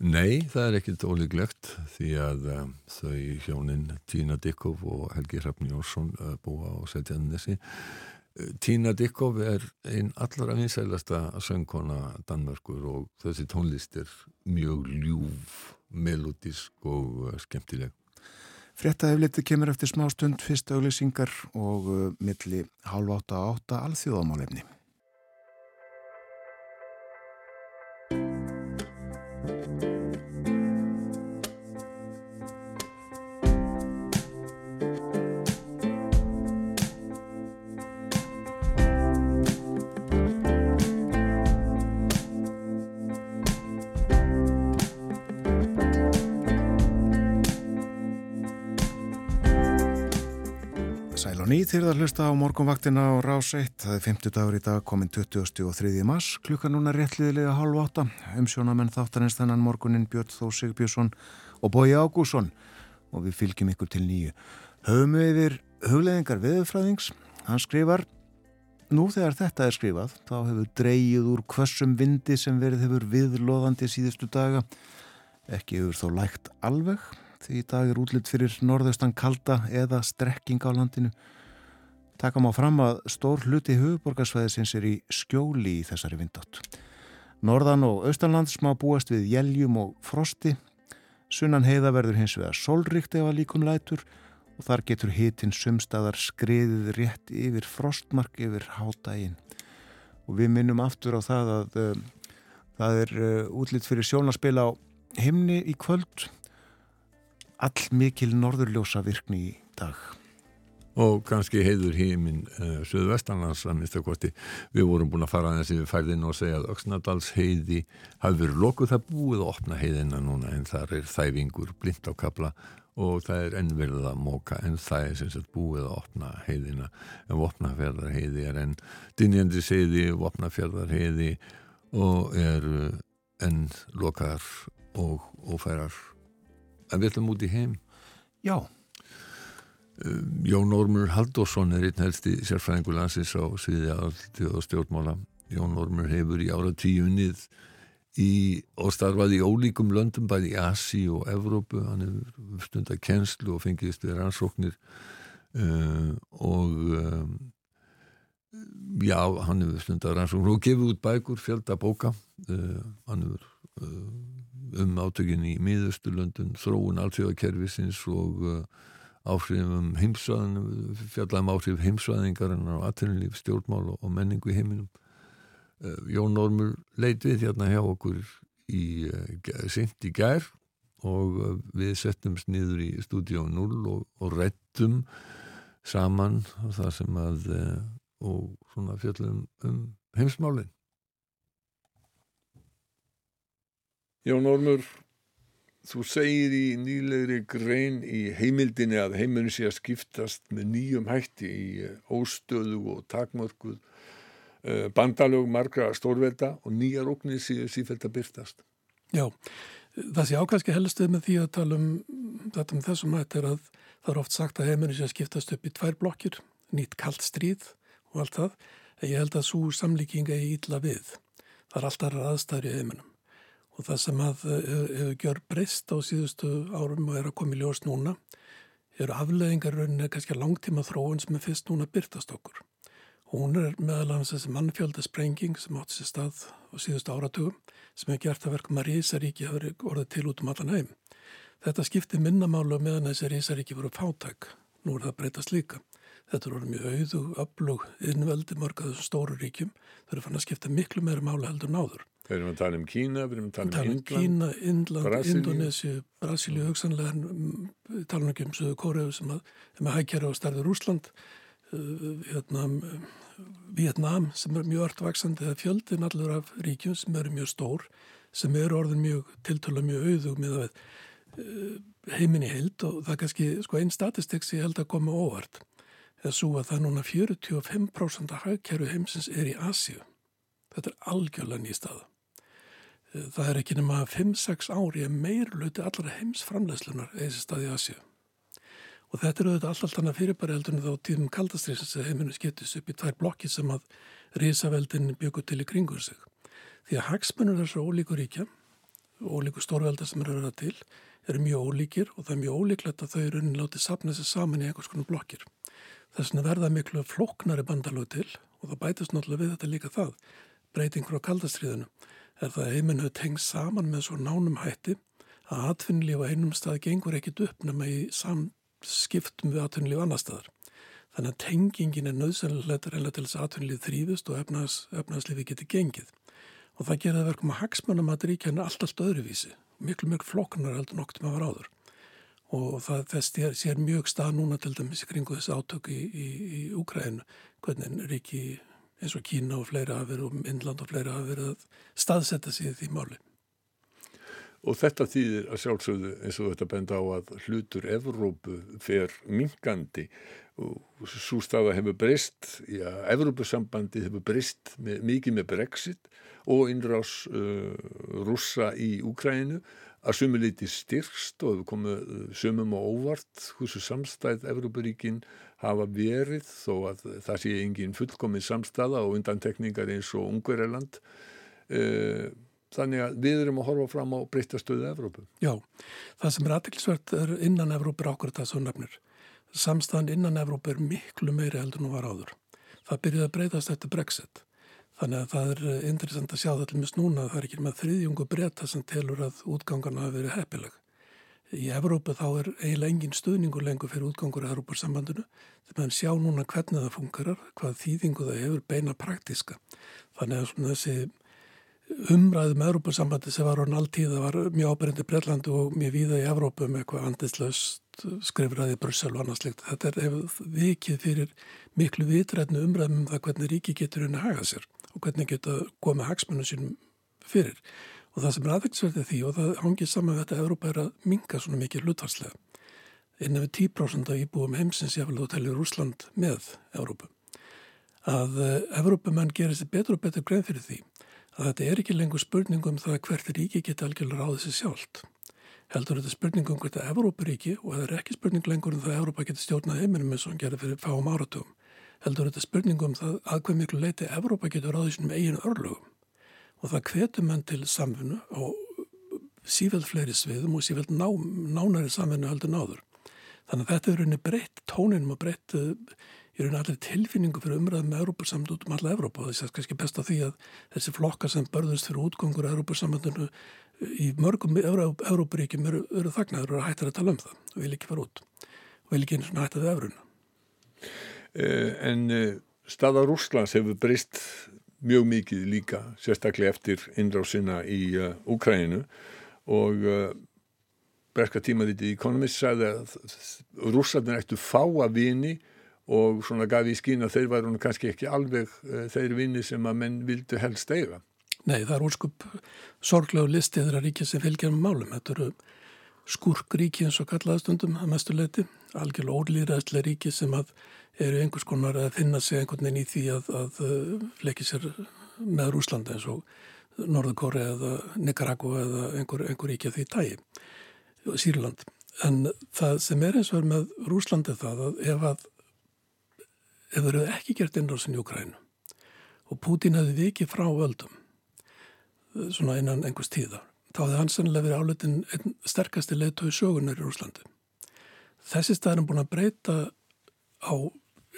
Nei, það er ekkit ólíklegt því að um, þau hjónin Tína Dikkov og Helgi Hrafn Jónsson uh, búa á Seltjarnesi. Uh, Tína Dikkov er einn allra vinsælasta söngkona Danmörkur og þessi tónlist er mjög ljúf, melodísk og skemmtileg. Fréttaefliti kemur eftir smá stund fyrst auglýsingar og milli halv átta átta alþjóðamálefni. Hlusta á morgunvaktina á Rás 1. Það er 50 dagur í dag, komin 20. og 3. mars. Klukka núna réttliðilega halv 8. Umsjónamenn þáttanins þennan morgunin Björn Þó Sigbjörnsson og Bói Ágússon og við fylgjum ykkur til nýju. Höfum við yfir hugleðingar veðurfræðings. Hann skrifar, nú þegar þetta er skrifað, þá hefur dreyið úr kvössum vindi sem verið hefur viðloðandi síðustu daga. Ekki hefur þó lægt alveg því í dag er útlitt fyrir norðaustan kalda eða strekking á landinu Takka má fram að stór hluti hugborgarsvæðisins er í skjóli í þessari vindótt. Norðan og austanlands má búast við jæljum og frosti. Sunnan heiða verður hins vegar solrikt ef að líkum lætur og þar getur hitin sumstaðar skriðið rétt yfir frostmark yfir hátægin. Og við minnum aftur á það að uh, það er uh, eh, útlýtt fyrir sjónaspil á himni í kvöld. All mikil norðurljósa virkni í dag og kannski heiður híminn uh, eh, söðvestanlands að mista kosti. Við vorum búin að fara aðeins yfir færðin og segja að Öksnadals heiði hafi verið lokuð. Það búið að opna heiðina núna en þar er þæfingur blind á kapla og það er ennverðið að móka en það er sem sagt búið að opna heiðina. En vopnafjörðar heiði er enn dynjandi segði vopnafjörðar heiði og er eh, enn lokaðar og ofærar en við ætlum út í heim. Já Jón Ormur Haldursson er einn helsti sérfræðingur landsins á sviði allt og stjórnmála. Jón Ormur hefur í ára tíunnið og starfaði í ólíkum löndum bæði í Asi og Evrópu. Hann hefur stundar kennslu og fengist við rannsóknir uh, og um, já, hann hefur stundar rannsóknir og gefið út bækur fjölda bóka. Uh, hann hefur uh, um átökinn í miðusturlöndun þróun allsjóðakerfisins og áhrifum heimsvæðin fjallaðum áhrif heimsvæðingarinnar og atvinnulíf, stjórnmál og menningu í heiminum. Eh, Jón Ormur leit við hérna hjá okkur í uh, sent í gær og uh, við settumst niður í stúdíu 0 og, og rettum saman það sem að og svona fjallum um heimsmálin. Jón Ormur Þú segir í nýlegri grein í heimildinni að heimurinn sé að skiptast með nýjum hætti í eh, óstöðu og takmörkuð eh, bandalög margra stórvelda og nýjar óknir séu sífælt að byrtast. Já, það sé ákvæmski helstuð með því að tala um þetta með þessum hætti er að það er oft sagt að heimurinn sé að skiptast upp í tvær blokkir, nýtt kallt stríð og allt það. En ég held að svo samlíking er ítla við. Það er alltaf aðstæður í heimurinnum og það sem að eh, hefur gjör breyst á síðustu árum og er að koma í ljós núna eru afleðingar rauninni kannski langtíma þróun sem er fyrst núna byrtast okkur. Hún er meðal annars þessi mannfjöldasprenging sem átt sér stað á síðustu áratugum sem hefur gert að verkum að Rísaríki hafi orðið til út um allan heim. Þetta skipti minnamálu meðan þessi Rísaríki voru fátæk. Nú er það breytast líka. Þetta eru mjög auðu, öflug, innveldi mörg að þessum stóru ríkjum. Það eru fann að skipta miklu meira mála heldur náður. Við erum að tala um Kína, við erum að tala um, um Indland, Kína, Indland, Brasilíu. Indonési, Brasilíu hugsanlega, við tala ekki um Suðu Kóreðu sem að, er með hækjara á starfið Rúsland, uh, hérna, Vietnam sem er mjög örtvaksandi, það er fjöldin allur af ríkjum sem eru mjög stór, sem eru orðin mjög tiltöla mjög auðug með að uh, heiminni heild og það er kannski sko, einn statistik sem ég held að koma óvart, er svo að það núna 45% af hækjaru heimsins er í Asíu. Þetta er algjörlega nýstaða það er ekki nema 5-6 ári meir luti allra heimsframlegslunar eða staði Asju. Og þetta eru þetta alltaf þannig fyrirbæri heldur en þá tíðum kaldastriðsins að heiminu skiptis upp í tvær blokki sem að risaveldin byggur til í kringur sig. því að hagsmunur þessar ólíku ríkja, ólíku stórvelda sem eru að vera til, eru mjög ólíkir og það er mjög ólíklegt að þau eru látið sapna sér saman í einhvers konar blokkir. Þess vegna verða miklu floknari bandalög til og það bætist náttúrulega við þetta líka það, breyting frá kaldastriðinu, er það að heiminn hefur tengst saman með svo nánum hætti að atvinnlíf á einum stað gengur ekkit upp nema í samskiptum við atvinnlíf annar staðar. Þannig að tengingin er nöðsynlega reyna til þess að atvinnlíf þrýfist og efnaðs, efnaðslífi getur gengið. Og það geraði verkum að hagsmannum að ríkjana allt allt öðruvísi. Miklu mjög floknar heldur noktum að vera áður. Og það þess sér mjög stað núna til dæmis í kringu þessi átök í, í, í Úkræðinu. Hvernig ríki eins og Kína og fleira hafa verið og Indland og fleira hafa verið að staðsetta sig því máli. Og þetta þýðir að sjálfsögðu eins og þetta benda á að hlutur Evrópu fer minkandi og svo staða hefur breyst, já, Evrópusambandi hefur breyst mikið með Brexit og innrás uh, rússa í Úkræninu að sumulíti styrst og hefur komið uh, sumum á óvart hversu samstæð Evrópuríkin hafa verið þó að það sé engin fullkomið samstæða og undantekningar eins og Ungverjarland uh, Þannig að við erum að horfa fram á breytastöðu Evrópu. Já, það sem er aðtilsvert er innan Evrópu er ákveður það svo nefnir. Samstæðan innan Evrópu er miklu meiri heldur nú var áður. Það byrjuði að breytast eftir Brexit. Þannig að það er interessant að sjá það til mis núna að það er ekki með þriðjungu breyta sem telur að útgangarna hafi verið heppileg. Í Evrópu þá er eiginlega engin stuðningur lengur fyrir útgangur í Evróparsambandinu þegar maður sjá núna hvernig það funkarar, hvað þýðingu það hefur beina praktiska. Þannig að þessi umræðum með Európa-sambandi sem var án alltíð það var mjög áberendi Brellandu og mjög víða í Evrópu með eitthvað andislaust skrifraði Brussel og annars slikt. Þetta er vikið fyrir miklu vitrætnu umræðum um það hvernig ríki getur henni hagað sér og hvernig geta komið hagsmunum sínum fyrir. Og það sem er aðveiksverðið því og það hangið saman við þetta að Evrópa er að minga svona mikið hlutvarslega. Innan við 10% af íbúum heimsins ég vil þá telja Rúsland með Evrópu. Að Evrópumenn gerir sér betur og betur grein fyrir því að þetta er ekki lengur spurningum það hvert ríki geta algjörlega ráðið sér sjálft. Heldur þetta spurningum hvert að Evrópuríki og það er ekki spurning lengur um það að Evrópa geta stjórnað heiminum eins og hann gerir fyrir fáum áratugum. Heldur þetta spurningum það að hver miklu leiti Evrópa getur ráðið sínum eigin örlögum. Og það hvetur menn til samfunnu og sífælt fleiri sviðum og sífælt ná, nánari samfunnu heldur náður. Þannig að þetta er rauninni breytt tóninum og breytt í raun allir tilfinningu fyrir umræðum með Európa-samt út um alla Európa og þess að kannski best að því að þessi flokkar sem börðust fyrir útgöngur Európa-samandinu í mörgum Európa-ríkjum eru, eru þagnaður og hættar að tala um það og vil ekki fara út og vil ekki einu svona hætta við Euróna. Eh, en eh, staða Rúslands hefur breyst mjög mikið líka, sérstaklega eftir innráðsina í eh, Úkræninu og uh, Breska tímaðið í Economist sagði að rússarnir ættu fá að vini og svona gaf í skín að þeir væru kannski ekki alveg uh, þeir vinni sem að menn vildu helst eiga. Nei, það er úrskup sorglegu listið þeirra ríkið sem fylgjar með málum. Þetta eru skurkríki eins og kallaðastundum að mestu leiti, algjörlega ólýræðslega ríki sem að eru einhvers konar að finna sig einhvern veginn í því að, að uh, fleki sér með Rúslanda eins og Norðurkóri eða Nicaragua eða einhver, einhver ríki að því tægi, Sýrland. En það sem er eins og er með Rúslandi það að ef að ef þeir eru ekki gert innrásin í Ukrænu og Pútín hefði vikið frá völdum eh, svona innan einhvers tíðar þá hefði hann sennilega verið áleitin einn sterkasti leiðtói sögunar í Úslandi. Þessi stað er búin að breyta á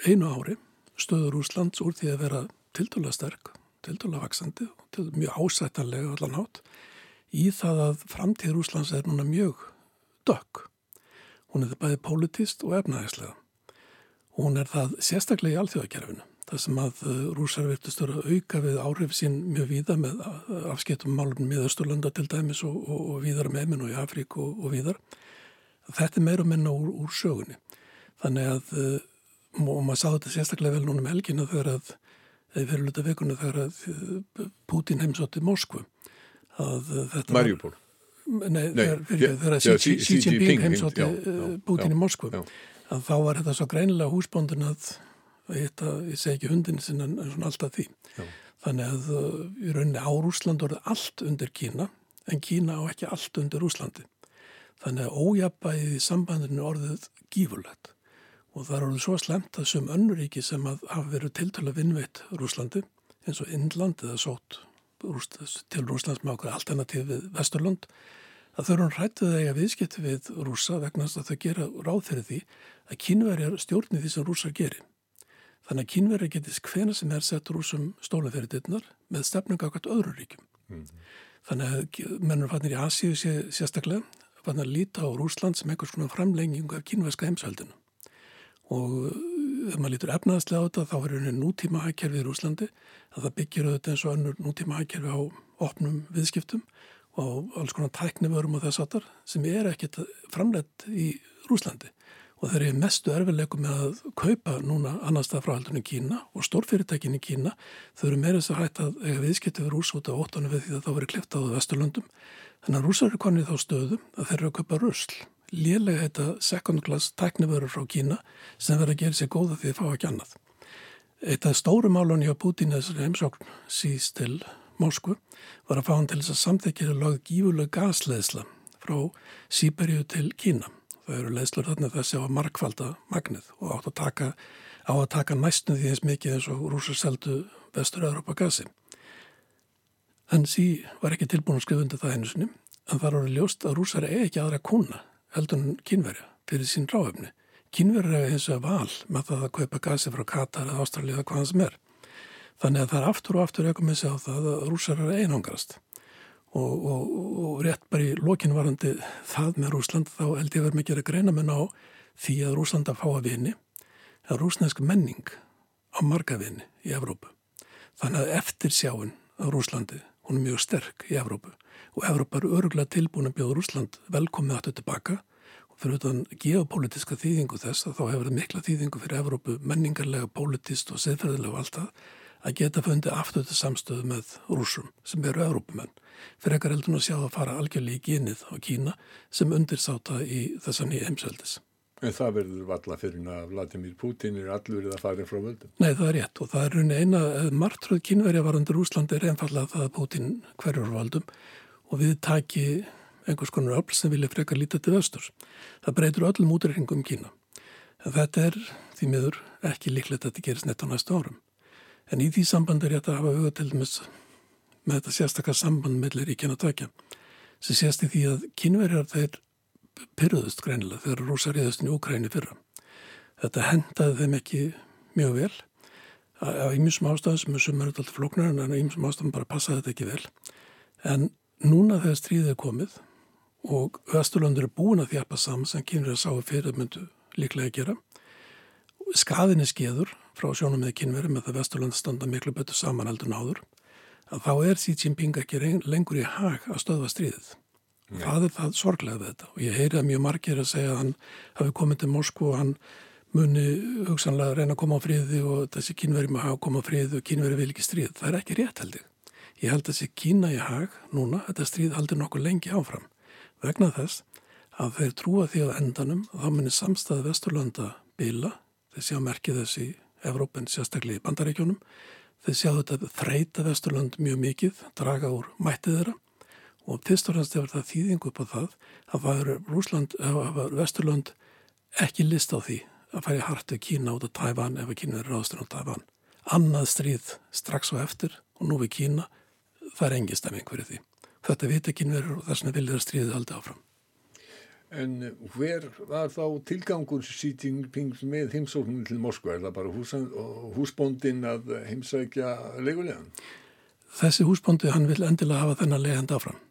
einu ári stöður Úslands úr því að vera tildóla sterk, tildóla vaksandi til mjög ásættanlega allan hátt í það að framtíður Úslands er núna mjög dökk. Hún er það bæði politist og efnæðislega. Hún er það sérstaklega í alþjóðakerfinu. Það sem að uh, rúsar virtust að auka við áhrif sín mjög víða með uh, afskiptum málum með Östurlanda til dæmis og, og, og víðar með minn og í Afrík og, og víðar. Þetta er meira minna úr, úr sögunni. Þannig að, uh, og maður sá þetta sérstaklega vel núna um helgina þegar að, eða fyrir luta vekunni þegar að Putin heimsótti Moskvu. Marjúból. Nei, þegar Xi Jinping heimsótti Putin í Moskvu. Að þá var þetta svo greinilega húsbóndin að þetta, ég segi ekki hundin sinna en svona alltaf því. Já. Þannig að í rauninni á Rúsland voruð allt undir Kína en Kína á ekki allt undir Rúslandi. Þannig að ójabæðið í sambandinu orðið gífurlegt og það er orðið svo slemt að sem önnuríki sem að hafa verið tiltölu að vinnveitt Rúslandi eins og Indland eða sót til Rúslands með okkur alternativ við Vesturlund að þau eru hrættuð að eiga viðskipti við rúsa vegna að þau gera ráð fyrir því að kínverjar stjórni því sem rúsar gerir. Þannig að kínverjar getist hvena sem er sett rúsum stóla fyrir dittnar með stefnunga okkar öðru ríkjum. Mm -hmm. Þannig að mennur fannir í Asíu sé, sérstaklega að líta á Rúsland sem einhvers konar framlengingu af kínverska heimsveldinu. Og ef maður lítur efnaðslega á þetta þá er henni nútíma hækjærfi í Rúslandi að það byggir auðvitað eins og önnur nútíma hækjærfi á opnum viðskiptum og alls konar tæknivörum og þess aftar sem er ekkert framleitt í Rúslandi og þeir eru mestu erfileikum með að kaupa núna annars það frá haldunum Kína og stórfyrirtækin í Kína. Þau eru meira þess að hætta að eiga viðskipti við rúsa út af óttanum við því að það veri kliftað á Vesturlundum þannig að rúsar eru konið þá stöðum að þeir eru að kaupa rusl. Lélega þetta second class tæknivörur frá Kína sem verður að gera sér góða því þið fá ekki annað. Eitt af stóru málunni á Putin þessari heimsókn síst til Moskvu var að fá hann til þess að samþekja Það eru leðslur þarna þessi á að markvalda magnið og átt að taka, á að taka næstum því eins mikið eins og rúsar seldu vestur-Europa gasi. Sí var ekki tilbúin að skrifa undir það einu sinni en það eru ljóst að rúsar er ekki aðra kuna heldur en kínverja fyrir sín ráöfni. Kínverja er eins og val með það að kaupa gasi frá Katar eða Ástralja eða hvaðan sem er. Þannig að það er aftur og aftur eitthvað með sig á það að rúsar eru einangrast og, og, og rétt bara í lokinvarandi það með Rúsland þá held ég verið mikið að greina menn á því að Rúsland að fá að vini að rúsnesk menning á marga vini í Evrópu. Þannig að eftir sjáin á Rúslandi hún er mjög sterk í Evrópu og Evrópa eru öruglega tilbúin að bjóða Rúsland velkomið aftur tilbaka og fyrir utan geopolítiska þýðingu þess að þá hefur það mikla þýðingu fyrir Evrópu menningarlega, politist og siðferðilega og allt það að geta fundið aftur til samstöðu með rúsum sem eru Európumenn fyrir ekkar heldur að sjá að fara algjörlega í gynið á Kína sem undirsáta í þessan í heimsveldis. En það verður valla fyrir að Vladimir Putin er allur að fara frá völdum? Nei, það er rétt og það er raunin eina margtröð kínverja var undir Úsland er einfallega það að Putin hverjur völdum og við taki einhvers konar öll sem vilja freka lítið til vösturs. Það breytur öllum útreikningum Kína. En þetta er því miður ekki líklegt að þetta gerist netta á næstu árum. En í því sambandi er ég að hafa dæmis með þetta sérstakar samband mellir í kynatækja sem sést í því að kynverjar þeir pyrruðust greinilega þegar rúsa riðustin í Úkræni fyrra. Þetta hendaði þeim ekki mjög vel af ymjusum ástæðum sem er sumar alltaf floknar en af ymjusum ástæðum bara passaði þetta ekki vel. En núna þegar stríðið er komið og Östurlöndur er búin að þjapa saman sem kynverjar sáu fyrir myndu líklega að gera skaðinni skeður frá sjónum með kynveri með það Vesturland standa miklu betur saman heldur náður að þá er Xi Jinping ekki lengur í hag að stöðva stríðið. Nei. Það er það sorglega við þetta og ég heyri að mjög margir að segja að hann hafi komið til Moskú og hann muni hugsanlega að reyna að koma á fríði og þessi kynveri maður hafa að koma á fríði og kynveri vil ekki stríð. Það er ekki rétt held ég. Held að þessi kína í hag núna, þetta stríð haldur nokkuð lengi áfram vegna þess að þeir trúa því að endanum að þá munir samstæði Vesturlanda bila þeir sjá merkið þess í Evrópen, sérstaklega í bandaríkjónum. Þeir sjá þetta þreita Vesturland mjög mikið, draga úr mættið þeirra og fremst hefur það þýðingu upp á það að eru Vesturland ekki list á því að færi hartu Kína út af Tævan ef að Kína er ráðstur á Tævan. Annað stríð strax og eftir og nú við Kína, það er engi stemming fyrir því. Þetta veit ekki verður og þess vegna vil þeirra stríðið aldrei áfram. En hver var þá tilgangur Jinping með heimsóknum til Moskva? Er það bara húsan, húsbóndin að heimsækja leigulegan? Þessi húsbóndi, hann vil endilega hafa þennan legand áfram.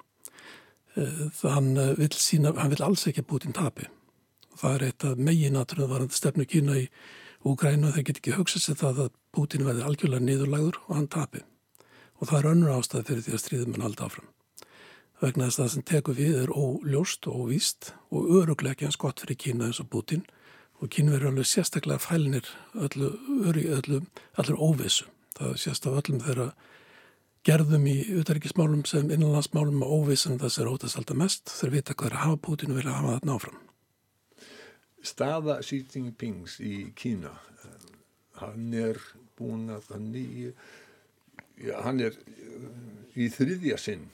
Eh, hann eh, vil, sína, hann vil alls ekki bútinn tapi. Það er eitt af meginatröðu varandi stefnu Kína í Úgrænu. Þeir get ekki hugsað sér það að Putin verði algjörlega niðurlagður og hann tapi. Og það er önnur ástæði fyrir því að stríðum hann haldi áfram vegna þess að það sem tekur við er óljóst og óvíst og öruglega ekki hans gott fyrir Kína eins og Putin og Kína verður alveg sérstaklega fælnir öllu, öllu, allur óvissu. Það sést af öllum þeirra gerðum í utarrikismálum sem innanlandsmálum og óvissan þess er ótast alltaf mest þeir vita hvað er að hafa Putin og vilja hafa þetta náfram. Staða Xi Jinpings í Kína hann er búin að hann, í, hann er í þriðja sinn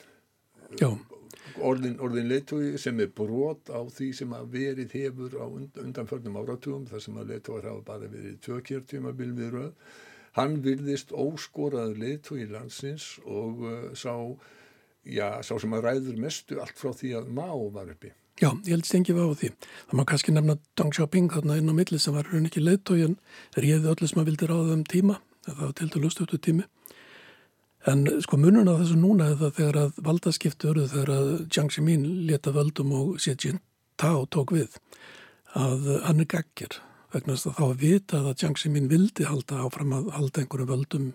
orðin, orðin leittói sem er brot á því sem að verið hefur á und, undanförnum áratugum þar sem að leittóar hafa bara verið tvö kjörtjum að byrja við röð hann virðist óskoraður leiðtói í landsins og uh, sá, já, sá sem að ræður mestu allt frá því að Mao var uppi. Já, ég held stengi var á því. Það má kannski nefna Deng Xiaoping þarna inn á milli sem var raun ekki leiðtói en réði öllu sem að vildi ráða um tíma, það var til dælu stötu tími. En sko munun á þessu núna það þegar að valdaskiptu öruð þegar að Jiang Zemin leta völdum og Xi Jinping tók við að hann er gaggir vegna þess að þá að vita að Jiang Zemin vildi halda áfram að halda einhverju völdum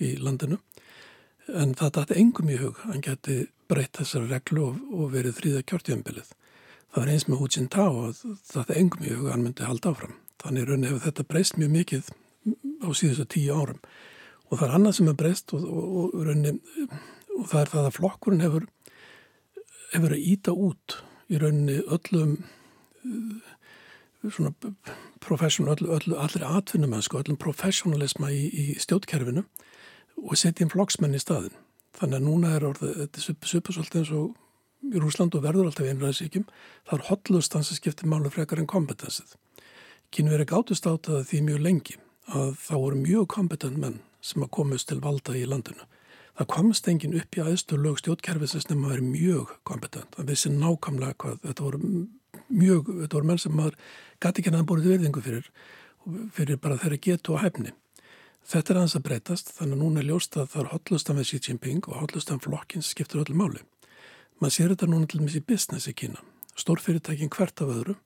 í landinu en það dætti engum í hug hann geti breytt þessari reglu og, og verið þrýða kjörtjöfumbilið. Það er eins með Hu Jintao að það dætti engum í hug hann myndi halda áfram. Þannig raunin hefur þetta breyst mjög mikið á síðustu tíu árum og það er annað sem er breyst og, og, raunin, og það er það að flokkurinn hefur hefur að íta út í rauninni öllum svona professional, öll, öll, allir atvinnumensku, öllum professionalisma í, í stjótkerfinu og setja inn flokksmenn í staðin. Þannig að núna er orðið, þetta er supasvöld eins og í Rúsland og verður alltaf einræðsíkjum, það er hotlustans að skipta málu frekar en kompetensið. Kynveri gátust átaði því mjög lengi að þá voru mjög kompetent menn sem að komast til valda í landinu. Það komst engin upp í aðstu lög stjórnkerfisins nema að vera mjög kompetent. Það vissi nákvæmlega hvað þetta voru mjög, þetta voru menn sem maður gæti ekki að búið verðingu fyrir, fyrir bara þeirra getu og hefni. Þetta er aðeins að breytast, þannig að núna er ljóst að það er hotlustan við Xi Jinping og hotlustan flokkins skiptur öllu máli. Man sér þetta núna til og með í business í Kína. Stórfyrirtækin hvert af öðrum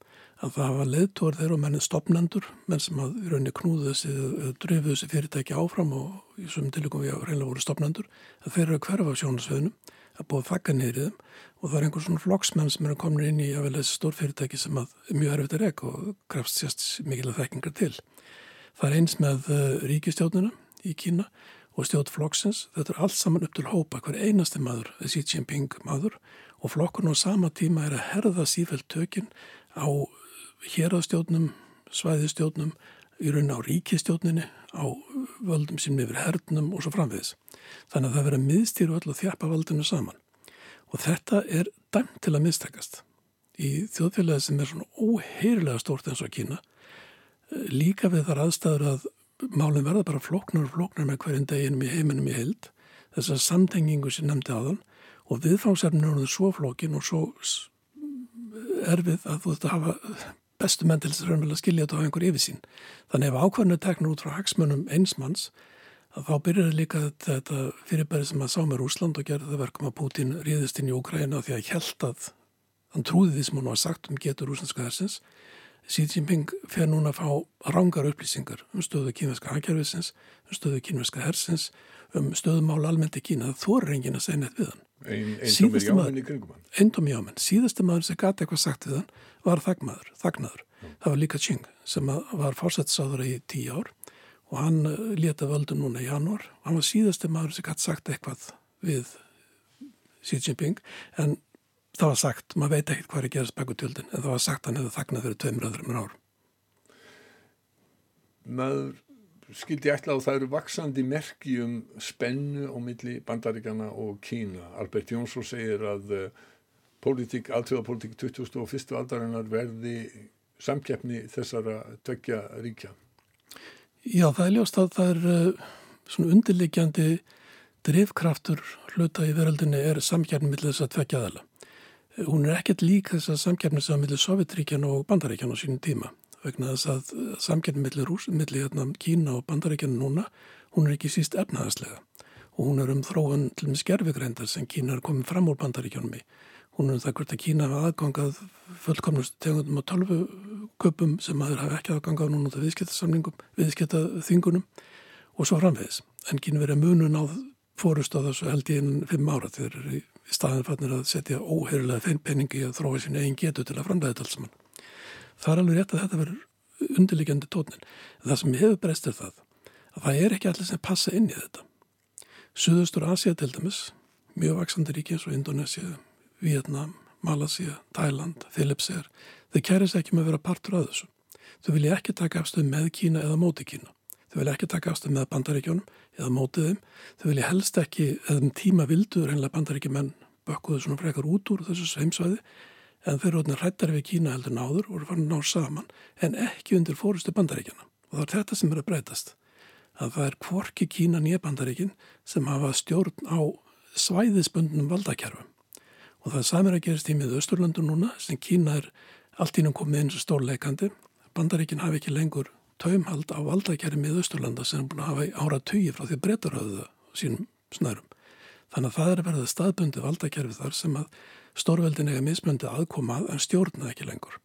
að það hafa leðtór þeirra og mennið stopnendur, menn sem að í rauninni knúðu þessi, dröfu þessi fyrirtæki áfram og í svömmum tilíkum við reynilega voru stopnendur, að þeir eru að hverfa sjónasveðnum, að búið að þakka niður í þeim. Og það er einhver svona flokksmenn sem eru komin inn í að vel þessi stórfyrirtæki sem að mjög erfitt er ekk og krefst sérst mikil að þekkingar til. Það er eins með uh, ríkistjónuna í Kína og stjórn flokksins, þetta er allt saman upp til hópa, hver einasti maður, Xi Jinping maður og flokkun á sama tíma er að herða sífælt tökinn á hérastjórnum, svæðistjórnum, í raun á ríkistjórninni, á völdum sem yfir hernum og svo framviðis. Þannig að það verður að miðstýru öll og þjapa völdinu saman. Og þetta er dæmt til að miðstakast. Í þjóðfélagi sem er svona óheirilega stórt eins og Kína, líka við þar aðstæður að málinn verða bara floknar og floknar með hverjum deginum í heiminum í heild, þessar samtengingu sem nefndi aðan og viðfangsefninu er svo flokkin og svo erfið að þú þetta hafa bestu menn til þess að skilja þetta á einhver yfirsýn. Þannig ef ákvæmnu teknur út frá hagsmunum einsmanns þá byrjar líka þetta fyrirbæri sem að sá með Úsland og gerði það verkum að Putin ríðist inn í Ukraina því að held að hann trúði því sem hann var sagt um getur úslandska hersins. Xi Jinping fer núna að fá rángar upplýsingar um stöðu kynveska hagkerfisins, um stöðu kynveska hersins, um stöðumál almennt í Kína. Það þorir engin að segja neitt við hann. Eindom jámenn í kringum hann. Eindom jámenn. Síðasti maður sem gæti eitthvað sagt við hann var þagnaður. þagnaður. Það var líka Ching sem var fórsettisáður í tíu ár og hann eh, leta völdu núna í janúar. Hann var síðasti maður sem gæti sagt eitthvað við Xi Jinping en það var sagt, maður veit ekkert hvað er að gerast bæku tjöldin en það var sagt hann hefði þagnað fyrir tveimur öðrum ár. Maður skildi ætla og það eru vaksandi merki um spennu á milli bandaríkjana og Kína. Albert Jónsson segir að uh, politík, alltfjóðapolítik 2001. aldarinnar verði samkeppni þessara tökja ríkja. Já, það er ljóst að það er uh, svona undirleikjandi drivkraftur hluta í veröldinni er samkeppni millir þess að tvekja aðala. Hún er ekkert lík þess að samkeppni sem millir Sovjetríkjan og bandaríkjan á sínum tíma vegna þess að samkeppni millir, millir hérna, Kína og bandaríkjana núna, hún er ekki síst efnaðarslega og hún er um þróun til með skerfigreindar sem Kína er komið fram úr bandaríkjónum í. Hún er um það hvort að Kína hafa aðgangað fullkomnust tegundum á tölvuköpum sem aður hafa ekki aðgangað núna af viðskiptasamlingum, viðskiptaþingunum og svo framvegis. En Kína verið munun á fórust á þessu held í einn fimm ára þegar í staðin fannir að setja óheirilega þeim peningi að þróa sín eigin getu til að framlega þetta alls saman það er alveg rétt að þetta verður undirlegjandi tónin. Það sem hefur breyst er það að það er ekki allir sem passa inn í þetta. Suðustur Asia til dæmis, mjög vaksandi ríki eins og Indonesia, Vietnam, Malaysia, Thailand, Philipsir, þau kæris ekki með að vera partur af þessu. Þau vilja ekki taka afstöð með Kína eða móti Kína. Þau vilja ekki taka afstöð með bandaríkjónum eða mótið þeim. Þau vilja helst ekki, eða um tíma vildur, einlega bandaríkjumenn bökkuðu svona frekar út úr þessu sveimsvæði en þeir eru hrættar við Kína heldur náður og eru fann að ná saman en ekki undir fórustu bandaríkjana og það er þetta sem er að breytast að það er kvorki Kína nýjabandaríkin sem hafa stjórn á svæðisbundnum valdakerfum. Og það er samir að gerast í miða Östurlöndu núna sem Kína er allt ínum komið eins og stórleikandi. Bandaríkin hafi ekki lengur taumhald á valdakerfi miða Östurlanda sem er búin að hafa ára tugi frá því breytaröðu sínum snörum. Þannig að það er verið staðbundi valdakerfi þar sem að stórveldin eiga mismöndi aðkomað en stjórna ekki lengur.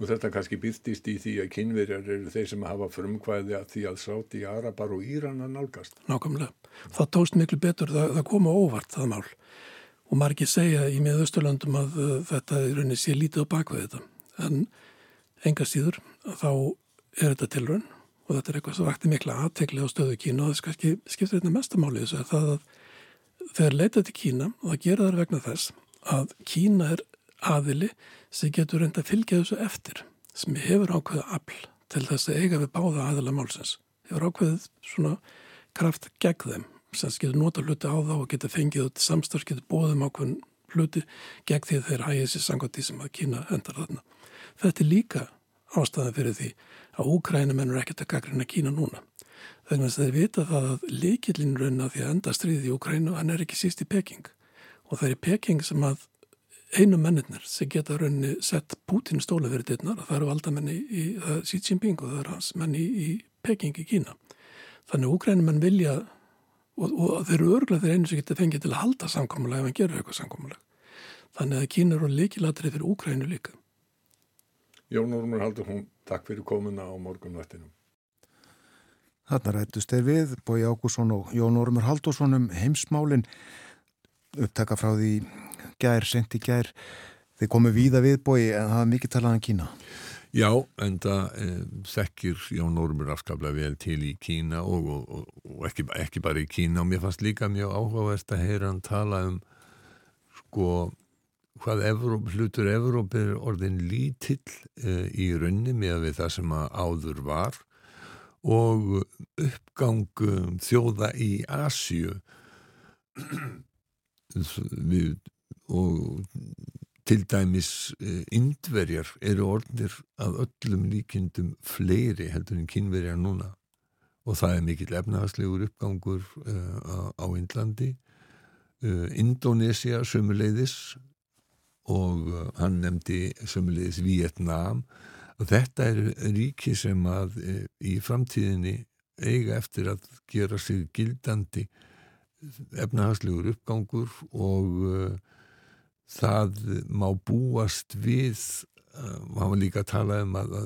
Og þetta kannski byrtist í því að kynverjar eru þeir sem hafa frumkvæði að því að sáti í Arabar og Íran að nálgast. Nákvæmlega. Það tóst miklu betur, það, það koma óvart það mál. Og margir segja í miðausturlandum að uh, þetta er rauninni sé lítið á bakveð þetta. En enga síður þá er þetta tilraun og þetta er eitthvað sem vakti mikla aðtekli á stöðu Kína og það skiptir einnig mestamáli þessu að það að þegar leita til Kína og það gera þar vegna þess að Kína er aðili sem getur reynda að fylgja þessu eftir sem hefur ákveðið afl til þess að eiga við báða aðila málsins hefur ákveðið svona kraft gegn þeim sem getur nota hluti á þá og getur fengið út samstarf, getur bóðum ákveðin hluti gegn því þeir hægir sér sangoti sem að Kína hendar þarna. Þetta er líka ástæðan fyrir því að Úkrænum er ekkert að gaggrina Kína núna. Þegar þeir vita það að leikillin raun að því að enda stríði í Úkrænu, hann er ekki síst í Peking og það er í Peking sem að einu mennirnir sem geta rauninni sett Putin stóla fyrir dittnar það eru valdamenni í, í Xi Jinping og það eru hans menni í, í Peking í Kína. Þannig að úgrænumenn vilja og, og þeir eru örglega þeir einu sem geta fengið til að halda samkómulega ef hann gerur eitthvað samkómulega þannig að Kína eru líkilatri fyrir úgrænu líka. Jón Ormur Haldur hún, takk fyrir komuna á morgunvættinum Þarna rættust þeir við Bói Ágússon og Jón Ormur Haldursson um heimsmálin upptaka frá því gær, sent í gær. Þeir komu víða viðbói en það var mikið talað um Kína. Já, en það eh, þekkir Jón Ormur afskaplega vel til í Kína og, og, og ekki, ekki bara í Kína. Og mér fannst líka mjög áhugavert að heyra hann tala um sko hvað Evróp, hlutur Evróp er orðin lítill eh, í raunni með það sem að áður var. Og uppgang þjóða í Asju við og til dæmis eh, indverjar eru orðnir að öllum líkindum fleiri heldur en kynverjar núna. Og það er mikill efnahagslegur uppgangur uh, á Índlandi uh, Indonesia sömuleiðis og uh, hann nefndi sömuleiðis Vietnám og þetta er ríki sem að í framtíðinni eiga eftir að gera sig gildandi efnahagslegur uppgangur og það má búast við hann var líka að tala um að,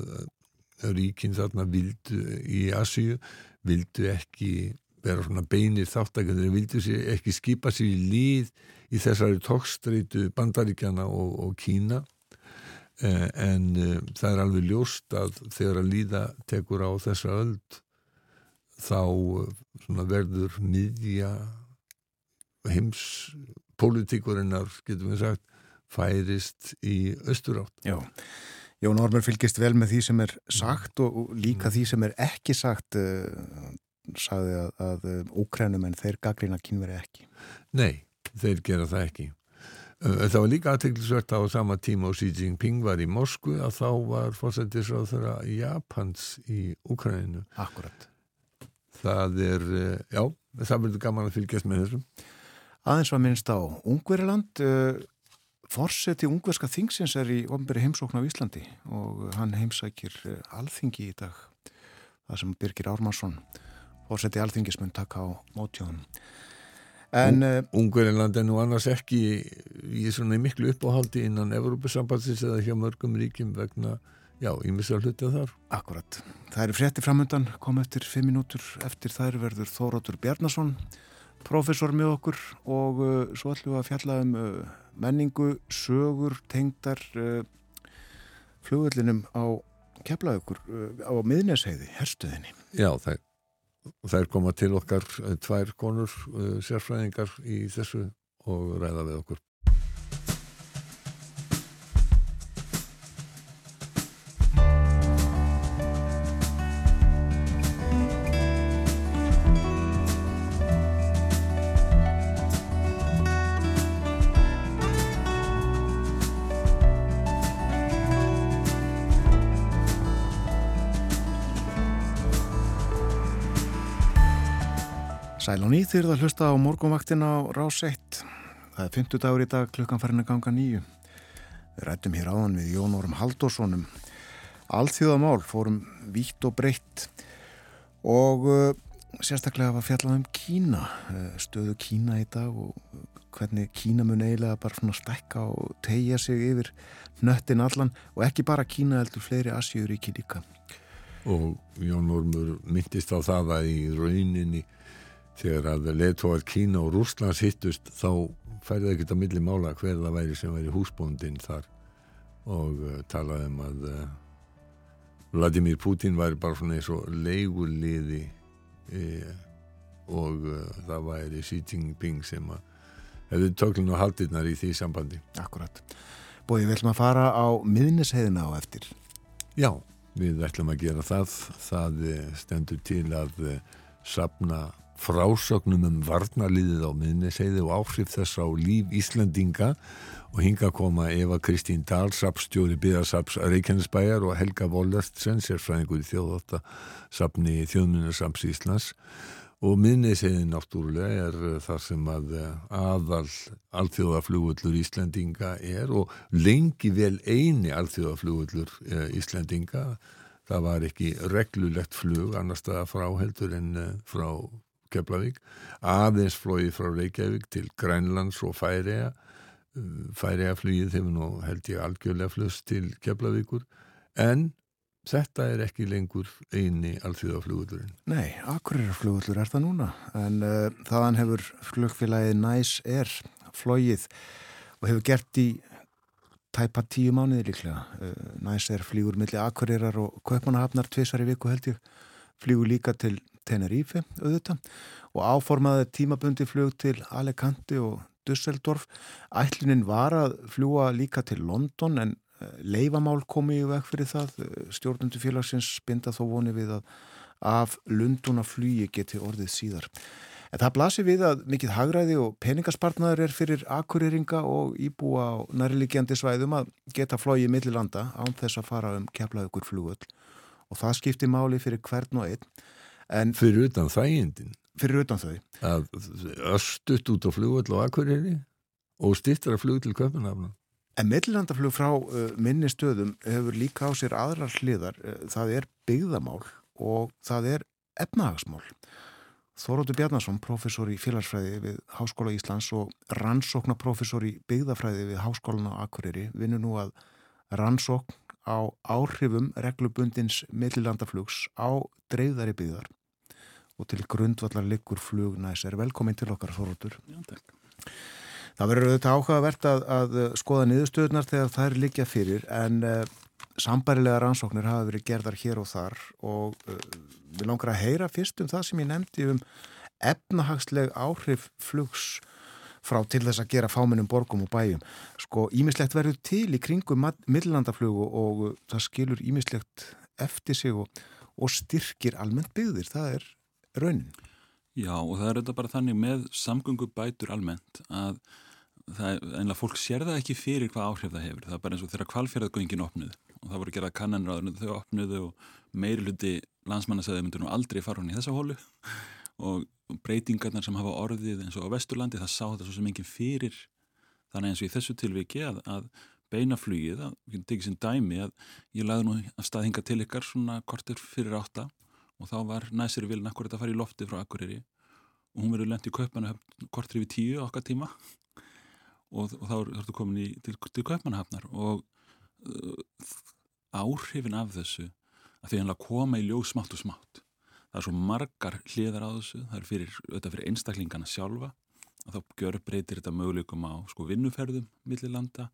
að ríkinn þarna vildu í Asíu vildu ekki vera svona beinir þáttakandi vildu ekki skipa sér í líð í þessari tókstreitu bandaríkjana og, og Kína. Eh, en eh, það er alveg ljóst að þegar að líða tekur á þessa öld þá eh, verður miðja heims pólitíkurinnar, getum við sagt, færist í austurátt. Já, Jón Ormur fylgist vel með því sem er sagt og, líka því sem er ekki sagt, uh, sagði að, að ókrænum en þeir gaglina kynveri ekki. Nei, þeir gera það ekki. Uh, það var líka aðteglisvert á sama tíma og Xi Jinping var í Moskvu að þá var fórsættisráð þeirra Japans í Ukraínu. Akkurat. Það er, já, það verður gaman að fylgjast með þessum. Aðeins var minnst á Ungveriland. Eh, Forseti ungverska þingsins er í ofnberi heimsókn á Íslandi og hann heimsækir eh, alþingi í dag. Það sem Birgir Ármarsson, forseti alþingis, mun taka á mótjóðun. Eh, Ungveriland er nú annars ekki í svona miklu uppáhaldi innan Evrópusambansins eða hjá mörgum ríkim vegna, já, ég missi að hluta þar. Akkurat. Það eru frétti framöndan, kom eftir fimm minútur eftir þær verður Þórótur Bjarnason profesor með okkur og uh, svo ætlum við að fjalla um uh, menningu, sögur, tengdar uh, flugullinum á keflaugur uh, á miðnesheiði, herstuðinni. Já, það er komað til okkar uh, tvær konur uh, sérfræðingar í þessu og ræða við okkur. Sæl og nýtt þýrða hlusta á morgunvaktin á Rás 1. Það er 50 dagur í dag, klukkan farin að ganga nýju. Við rættum hér áðan við Jón Órum Haldóssonum. Alþjóðamál fórum vítt og breytt og uh, sérstaklega var fjallað um Kína, uh, stöðu Kína í dag og hvernig Kína mun eiginlega bara svona stekka og tegja sig yfir nöttin allan og ekki bara Kína heldur fleiri Asjúríki líka. Og Jón Ormur myndist á það að í rauninni þegar að leðtóðar Kína og Rúslands hittust þá færði ekkert að milli mála hver það væri sem væri húsbóndinn þar og uh, talaði um að uh, Vladimir Putin væri bara svona eins og leiguliði e, og það væri Xi Jinping sem að hefði töklun og haldirnar í því sambandi. Akkurat. Bóði, við ætlum að fara á miðnisheiðina á eftir. Já, við ætlum að gera það. Það stendur til að sapna frásögnum um varnarliðið á miðnisheiði og áhrif þess á líf Íslandinga og hinga koma Eva Kristín Dahl, sapstjóri byðarsaps Reykjanesbæjar og Helga Vollertsen, sérfræðingur í þjóðváttasapni Þjóðmunarsaps Íslands. Og miðnisheiðin náttúrulega er þar sem að aðal alþjóðaflugullur Íslandinga er og lengi vel eini alþjóðaflugullur Íslandinga það var ekki reglulegt flug annar staða frá heldur en frá Keflavík, aðeins flóið frá Reykjavík til Grænlands og Færiða Færiða flugið hefur nú held ég algjörlega flust til Keflavíkur en þetta er ekki lengur eini alþjóðaflugullurinn. Nei, akkurirflugullur er það núna en uh, þaðan hefur flugfélagið Næs er flóið og hefur gert í tæpa tíu mánuði líklega. Uh, Næs er flýgur millir akkurirar og köpmanahafnar tvísar í viku held ég flýgur líka til Tenerife auðvitað og áformaði tímabundi flug til Alicante og Dusseldorf. Ætlunin var að fljúa líka til London en leifamál komi í veg fyrir það. Stjórnundu félagsins binda þó voni við að af Lunduna flugi geti orðið síðar. En það blasir við að mikið hagræði og peningaspartnaður er fyrir akkurýringa og íbúa á nærilegjandi svæðum að geta flóið millilanda án þess að fara um keflaugur flugull og það skiptir máli fyrir hvern og einn. En fyrir utan þægindin? Fyrir utan þau. Að östut út á flugull og akkurýri og stittar að flug til köpunafna? En millilandaflug frá uh, minni stöðum hefur líka á sér aðrar hliðar. Uh, það er byggðamál og það er efnahagsmál. Þóróttur Bjarnason, professor í félagsfræði við Háskóla Íslands og rannsóknarprofessor í byggðafræði við Háskólan á Akureyri vinur nú að rannsókn á áhrifum reglubundins millilandaflugs á dreifðari byggðar og til grundvallar liggur flug næs. Er velkomin til okkar, Þóróttur. Já, takk. Það verður auðvitað áhugavert að, að skoða niðurstöðunar þegar það er líka fyrir en uh, sambærilega rannsóknir hafa verið gerðar hér og þar og uh, við langar að heyra fyrst um það sem ég nefndi um efnahagsleg áhrif flugs frá til þess að gera fáminnum borgum og bæjum. Sko, ímislegt verður til í kringum millandaflugu og það skilur ímislegt eftir sig og, og styrkir almennt byggðir. Það er raunin. Já, og það er þetta bara þannig með samgöngubætur almennt að það einlega fólk sér það ekki fyrir hvað áhrif það hefur. Það er bara eins og þegar kvalfjörðagöngin opnuð og það voru gerað kannanráður þau opnuðu og meiri hluti landsmannasæði myndur nú aldrei fara hún í þessa hólu og breytingarnar sem hafa orðið eins og á Vesturlandi það sá þetta svo sem enginn fyrir þannig eins og í þessu tilviki að, að beina flugið, að við tekið sem dæmi að ég laði nú að staðhinga til ykkar svona kortir fyrir átta og þá var næsir vilin akkurat að fara í lofti frá Akureyri. Og hún verður lendt í kaupmanu kortir yfir tíu okkar tíma. Og, og þá ertu komin í, til, til kaupmanahafnar og uh, áhrifin af þessu að því að koma í ljóð smátt og smátt. Það er svo margar hliðar á þessu. Það er fyrir, fyrir einstaklingana sjálfa. Að þá gjör breytir þetta möguleikum á sko, vinnuferðum millilanda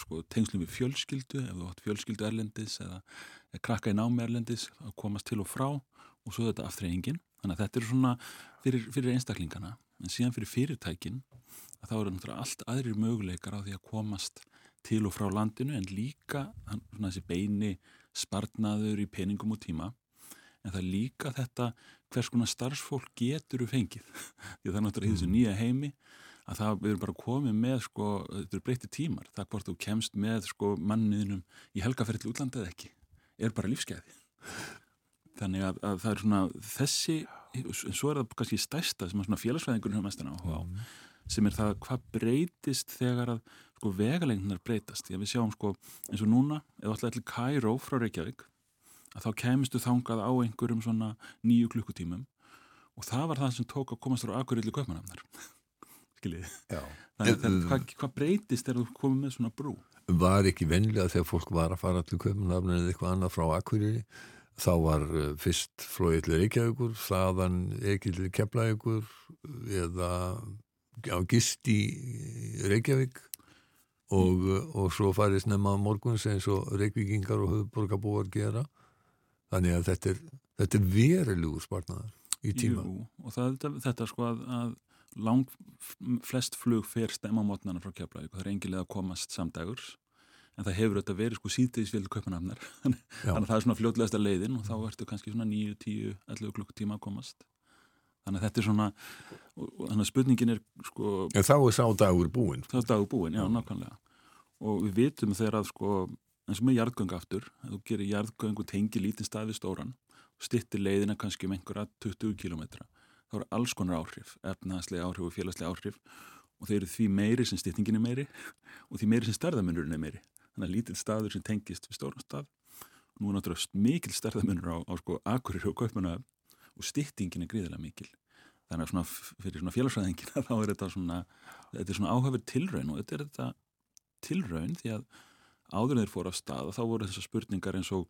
sko, tengslum við fjölskyldu ef þú átt fjölskyldu erlendis eða, krakka í námi erlendis að komast til og frá og svo þetta aftreyingin þannig að þetta er svona fyrir, fyrir einstaklingana. En síðan fyrir fyrirtækin að þá eru náttúrulega allt aðrir möguleikar á því að komast til og frá landinu en líka svona þessi beini spartnaður í peningum og tíma. En það er líka þetta hvers konar starfsfólk getur við fengið? [LAUGHS] Því það er náttúrulega í þessu nýja heimi að það við erum bara komið með sko, þetta eru breyti tímar, það hvort þú kemst með sko manniðinum í helgaferð til útlandið ekki, er bara lífskeiði þannig að, að það er svona þessi en svo er það kannski stærsta sem að félagsfæðingurinn hefur mestan áhuga á sem er það hvað breytist þegar að sko vegalengnar breytast. Því að við sjáum sko eins og núna ef alltaf til Cairo frá Reykjavík að þá kemistu þangað á einhverjum svona nýju klukkutímum. Og það var það sem tók að komast frá Akurilli Kaupmannafnar skiljið [LAUGHS] að hvað, hvað breytist þegar þú komið með svona brú? Var ekki venlega þegar fólk var að fara til Köpunafn eða eitthvað annað frá Akureyri þá var uh, fyrst flóið til Reykjavíkur, þaðan til Keflavíkur eða á gist í Reykjavík og, uh, og svo farið snemma morguns eins og Reykjavíkingar og höfuborgarbúar gera. Þannig að þetta er, þetta er verulegur spartnaðar í tíma Jú, og það, þetta, þetta sko að, að lang flest flug fer stemma mótnana frá Keflavík og það er engilega að komast samdægurs. En það hefur þetta verið sko síðdegisvél kaupanafnar [LAUGHS] þannig að það er svona fljótlegasta leiðin og þá ertu kannski svona 9, 10, 11 klukkutíma að komast. Þannig að þetta er svona þannig að spurningin er sko En þá er sá dagur búinn. Það er dagur búin, já, nákvæmlega. Og við vitum þegar að sko eins og með jarðgöng aftur, að þú gerir jarðgöng og tengi lítinn stað við stóran og stittir leiðina kannski um einhverja 20 kilometra, þá eru alls konar áhrif efnaðslega áhrif og félagslega áhrif og þeir eru því meiri sem stittingin er meiri og því meiri sem stærðamunurinn er meiri. Þannig að lítill staður sem tengist við stóran stað nú er náttúrulega mikil stærðamunur á, á sko akurir og kaupmana og stittingin er gríðilega mikil. Þannig að svona fyrir svona félagsfræðingina [LAUGHS] þá er þetta svona, þetta er svona áhafur tilraun og þetta er þetta tilraun því að áður þeir fóru á stað þá voru þessar spurningar eins og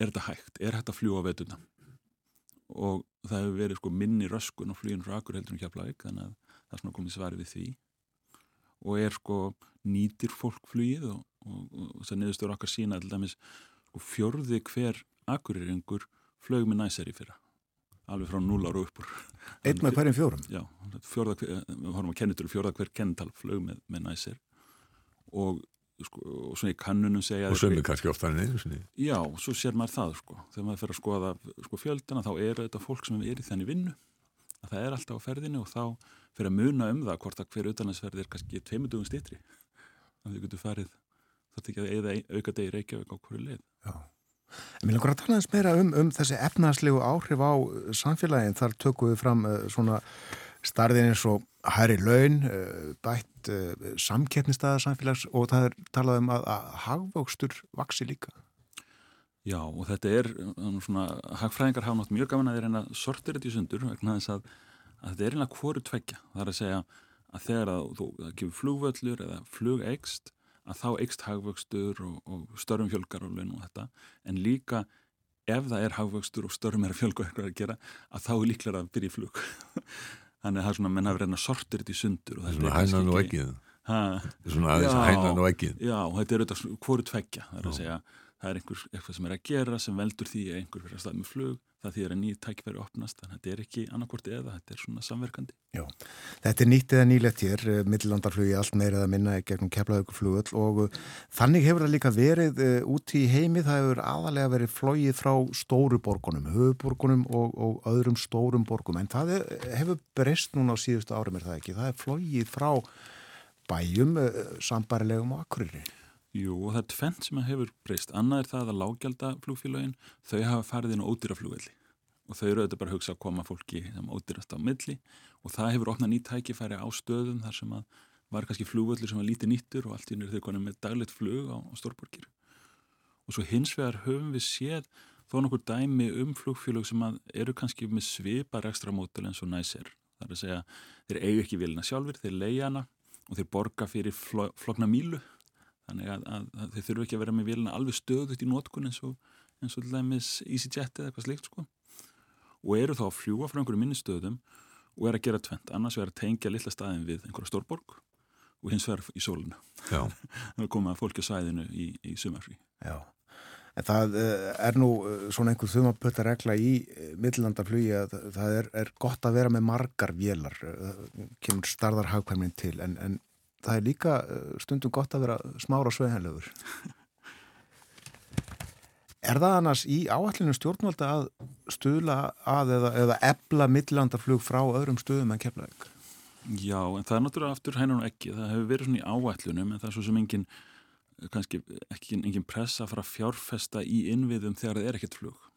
er þetta hægt, er hægt að fljúa á vetuna og það hefur verið sko minni röskun og flugin frá akkur heldur en kjaplæk þannig að það er svona komið svari við því. Og er sko nýtir fólk flugið og, og, og, og það niðurstur okkar sína til dæmis sko fjörði hver akkuriringur flög með næsari fyrra alveg frá 0 ára uppur Einn með hverjum fjórum. Já, fjórða, hver- við horfum að kennitur fjórða hver kennital flög með, með næsir og, sko, og svona í kannunum segja og sömu kannski oftar en einu sinni. Já, svo sér maður það sko. Þegar maður fer að skoða sko, fjöldina þá eru þetta fólk sem er í þenni vinnu. Að það er alltaf á ferðinu og þá fyrir að muna um það hvort að hver utanansferð er kannski tveimundugum stýttri þannig að þau getur farið þetta ekki að eða auka degi reykjavík á hverju leið. Já. En mér langar að tala eins meira um, um þessi efnarslegu áhrif á samfélagin. Þar tökum við fram uh, svona starðin eins og hæri laun, uh, bætt uh, samkeppnistæða samfélags og það er talað um að, að hagvókstur vaksi líka. Já, og þetta er um, svona, hagfræðingar hafa nátt mjög gaman að þeir reyna sortir þetta í sundur vegna þess að, að þetta er reyna hvoru tveggja. Það er að segja að þegar að þú kemur flugvöllur eða flug eikst, að þá eikst hagvöxtur og, og störfum fjölgar og laun og þetta, en líka ef það er hagvöxtur og störfum er að fjölga og eitthvað að gera, að þá er líklega að byrja í flug. [LAUGHS] Þannig að það er svona, menn hafa reyna sortir þetta í sundur. og þetta er hænan og ekki- ekkið Ha, svona aðeins Já. hænan og ekkið Já, þetta er auðvitað hvoru tveggja, það er Já. að segja það er einhver, eitthvað sem er að gera sem veldur því að einhver fyrir að stað með flug, það því að nýð tækifæri opnast, þannig að þetta er ekki annarkvort eða, þetta er svona samverkandi. Þetta er nýtt eða nýlegt hér, millilandarflugi allt meira eða minna gegnum keflaðugur og uh, þannig hefur það líka verið uh, úti í heimi, það hefur aðalega verið flogið frá stóru borgunum, höfuborgunum og, og öðrum stórum borgum, en það hefur breyst núna á síðustu árum er það ekki, það er flogið frá bæjum sambarilegum og akkurir. Jú, og það er tvent sem hefur breyst. Annað er það að lággelda flugfélagin, þau hafa farið inn á ódýra flugvelli og þau eru auðvitað bara að hugsa að koma fólki sem ódýrast á milli og það hefur opnað nýtt tækifæri á stöðum þar sem að var kannski flugvöldur sem var lítið nýttur og allt í nýr þau konum með daglegt flug á, á stórborgir. Og svo hins vegar höfum við séð þó nokkur dæmi um flugfélag sem eru kannski með svipar ekstra mótel eins og næsir. Það er að segja, þeir eigu ekki vilina sjálfur, þeir leia hana og þeir borga fyrir flo, flokna mílu þannig að, að, að þeir þurfu ekki að vera með vilina alveg stöðut í nótkun eins og eins og til dæmis EasyJet eða eitthvað slíkt sko. Og eru þá að fljúa frá einhverju minni stöðum og er að gera tvent, annars er að tengja lilla staðin við einhverja stórborg og hins vegar í sóluna [LAUGHS] það er komað fólki á sæðinu í, í sumarfrí. Já, en það uh, er nú uh, svona einhver þumapötta regla í uh, millilandarflugi að það er, er gott að vera með margar vélar, kemur starðarhagkvæmnin til, en, en það er líka uh, stundum gott að vera smára sveðanlegur. [LAUGHS] Er það annars í áallinu stjórnvalda að stuðla að eða, eða ebla millilandarflug frá öðrum stöðum en kemlaðið? Já, en það er náttúrulega aftur hænan og ekki það hefur verið svona í áætlunum en það er svo sem engin kannski ekki engin pressa að fara að fjárfesta í innviðum þegar það er ekkert flug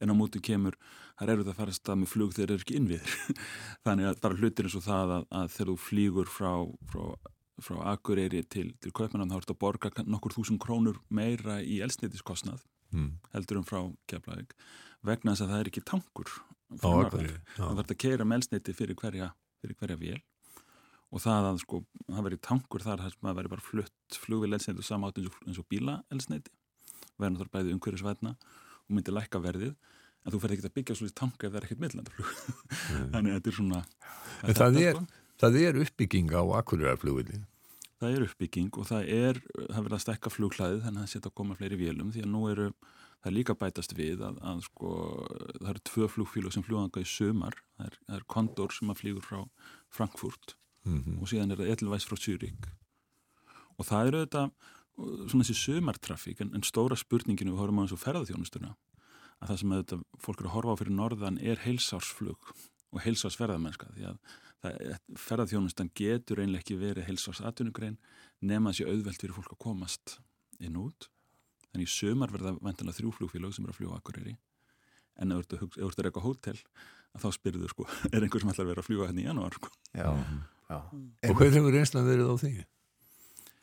en á móti kemur, það er erfitt að fara að stað með flug þegar það er ekki innviður [LAUGHS] þannig að bara hlutir eins og það að, að þegar þú flýgur frá, frá, frá Akureyri til, til Kaupmannan þá ertu að borga nokkur þúsund krónur meira í elsnitiskostnað mm. heldur um frá Keflavík vegna þess að það er ekki tankur á Akureyri það að keira með elsniti fyrir hverja, fyrir hverja vél. Og það að sko, það verður tankur þar þar sem það verður bara flutt flugvil elsniti og samátt eins og, eins og bíla elsniti verður það bæðið umhverjusvætna og myndir lækka verðið en þú ferð ekki að byggja svolítið tanka ef það er ekkert millandaflug [LAUGHS] þannig að þetta er svona En það er, sko. það er uppbygging á Akureyrarflugvillin Það er uppbygging og það er það verður að stekka flugklæðið þannig að það setja að koma fleiri vélum því að nú eru það er líka bætast við að, að sko, það eru tvö flugfílug sem fljóðanga í sömar það er, það er Condor sem að flýgur frá Frankfurt mm -hmm. og síðan er það Edelweiss frá Zürich og það eru þetta svona þessi sömartrafík en, en stóra spurninginu við horfum á þessu ferðarþjónustuna að það sem þetta, fólk eru að horfa á fyrir norðan er heilsársflug og heilsársferðarmennska því að það, ferðarþjónustan getur einlega ekki verið heilsársatvinnugrein nema þessi auðvelt fyrir fólk að komast inn út þannig í sömar verða vantilega þrjúflugfélag sem eru að fljúa akkurýri en ef þú ert að reyka hótel að þá spyrðu sko, [LAUGHS] er einhver sem ætlar að vera að fljúa henni hérna í janúar sko. Já, já. Og hvað hefur einslan verið á því?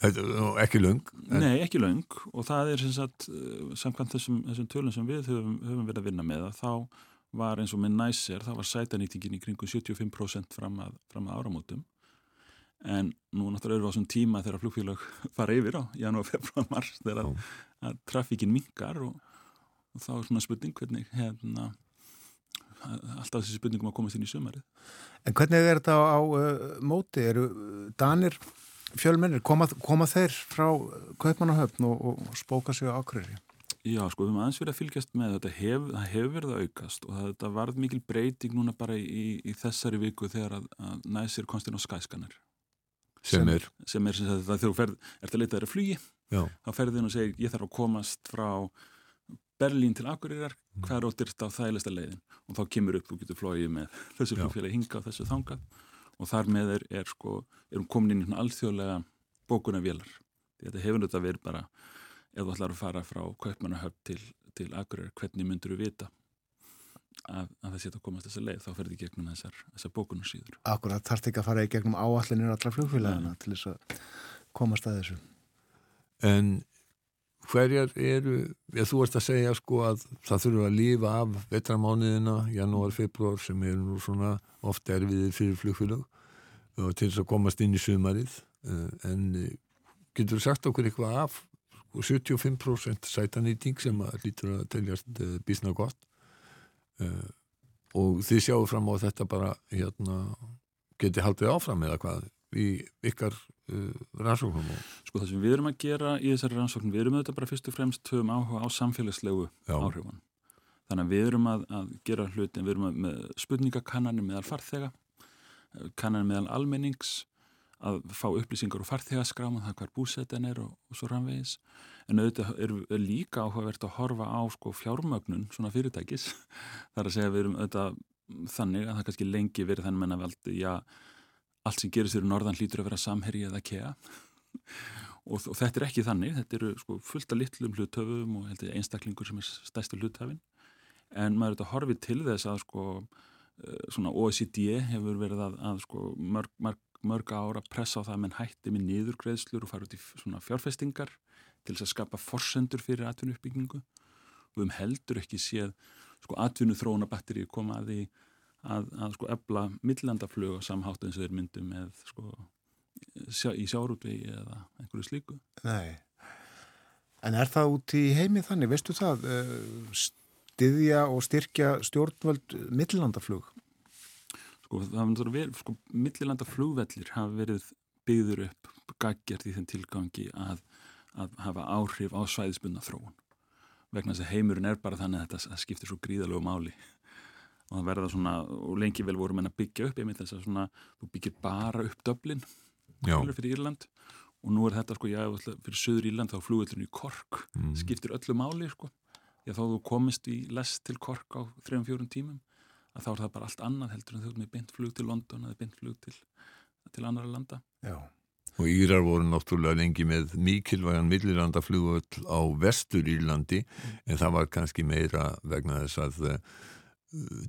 Ekki laung? En... Nei, ekki laung og það er sem sagt, eh, samkvæmt þessum, þessum tölum sem við höfum, höfum verið að vinna með að þá var eins og með næsir, þá var sætanýtingin í kringu 75% fram að, fram að áramótum en nú náttúrulega eru við á þessum tíma þegar flugfélag [LAUGHS] fara yfir á janúar, februar, mars þegar að, að trafíkin mingar og, og þá er svona spurning hvernig hérna alltaf þessi spurningum að komast inn í sömarið En hvernig er þetta á uh, móti? Eru Danir fjölmennir, koma, koma þeir frá Kaupmannahöfn og, og spóka sig á ákveðri? Já, sko, við höfum aðeins verið að fylgjast með þetta, hef, það hefur verið að aukast og það, þetta varð mikil breyting núna bara í, í þessari viku þegar að, að næsir konstin á skæskanar sem er sem er sem sagt, það þegar þú ferð, ert að leita þér að flugi Já. þá ferðið inn og segir ég þarf að komast frá Berlín til Akureyrar, mm. hvað er óttist á þægilegsta leiðin og þá kemur upp, þú getur flóið með þessu flugfélagi hinga og þessu þangað og þar með er, er sko, erum komin inn í alþjóðlega bókunavélar. Þetta hefur þetta verið bara, ef þú ætlar að fara frá Kaupmannahöfn til, til Akureyri, hvernig myndur þú vita að, að það setja að komast þessa leið, þá ferði gegnum þessar, þessar bókunarsýður. Akkurat, þarf ekki að fara í gegnum áallinir allar flugfélagina til þess að komast að þessu. En hverjar eru, ég, þú ert að segja sko að það þurfa að lífa af vetramániðina, janúar, februar sem eru nú svona ofta erfiðir fyrir flugfélag til þess að komast inn í sumarið eh, en eh, getur þú sagt okkur eitthvað af 75% sko, sætanýting sem að lítur að teljast eh, bísna gott og þið sjáu fram á þetta bara hérna, geti haldið áfram eða hvað í ykkar uh, rannsóknum? Sko það sem við erum að gera í þessari rannsóknum, við erum auðvitað bara fyrst og fremst höfum áhuga á samfélagslegu áhrifan. Þannig að við erum að, að gera hlutin, við erum að, með spurningakannanir meðal farþega, kannanir meðal almennings, að fá upplýsingar og farþegaskráma, það hver búsetin er og, og svo ranvegis. En auðvitað er, er líka áhugavert að horfa á sko, fjármögnun svona fyrirtækis. [LAUGHS] Það er að segja við erum auðvitað þannig að það kannski lengi verið þannig menna veldi, já, allt sem gerist fyrir norðan hlýtur að vera samherji eða kea. [LAUGHS] Og, og þetta er ekki þannig, þetta eru sko, fullt af litlum hlutöfum og heldur, einstaklingur sem er stærsta hlutöfin en maður er þetta horfið til þess að sko, uh, OECD hefur verið að, að sko, mörg, mörg, mörg ára pressa á það að menn hætti með niðurgreðslur og fara út í fjárfestingar til þess að skapa forsendur fyrir atvinnuuppbyggingu. Og við heldur ekki séð sko, atvinnu þróuna batteri koma að því að, að sko ebla millandaflög á samhátt eins og þeir myndu með sko sjá, í sjárútvegi eða einhverju slíku. Nei, en er það út í heimi þannig, veistu það, eh, styðja og styrkja stjórnvöld millandaflög? Sko sko millandaflugvellir hafa verið byggður upp gaggjart í þenn tilgangi að, að hafa áhrif á svæðisbunna þróun vegna þess að heimurinn er bara þannig að þetta skiptir svo gríðalög máli og það verða svona, og lengi vel vorum en að byggja upp, ég myndi þess að svona þú byggir bara upp döblin fyrir Írland. Og nú er þetta sko, já, fyrir söður Írland þá flugvöldurinn í Kork, mm. skiptir öllu máli sko, já þá þú komist í lest til Kork á 3-4 tímum að þá er það bara allt annað heldur en þú er með bindflug til London eða bindflug til, til annara landa. Já, Og Írar voru náttúrulega lengi með mikilvægan millirlandaflugvöld á vestur Írlandi en það var kannski meira vegna þess að uh,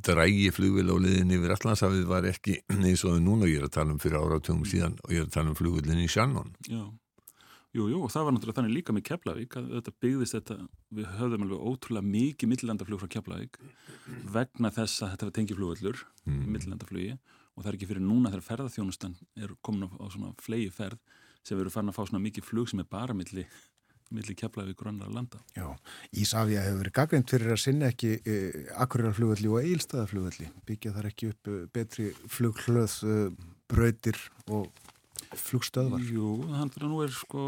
drægi flugvel á liðin yfir Allandsafið var ekki [CLEARS THROAT] eins og núna ég er að tala um fyrir áratugum síðan og ég er að tala um flugvellin í Shannon. Já, jú, jú, og það var náttúrulega þannig líka með Keflavík að þetta byggðist þetta, við höfðum alveg ótrúlega mikið millilandaflug frá Keflavík vegna þess að þetta var tengiflugvellur mm. í millilandaflugi og það er ekki fyrir núna þegar ferðarþjónustan er komin á, á svona flegi ferð sem verður farin að fá svona mikið flug sem er bara milli, milli Keflavík og annar landa. Já, Ísafja hefur verið gagveint fyrir að sinna ekki e, akkurirarflugvelli og eilstaðaflugvelli byggja þar ekki upp e, betri flughlöð, e, brautir og flugstöðvar. Jú, þannig að nú er sko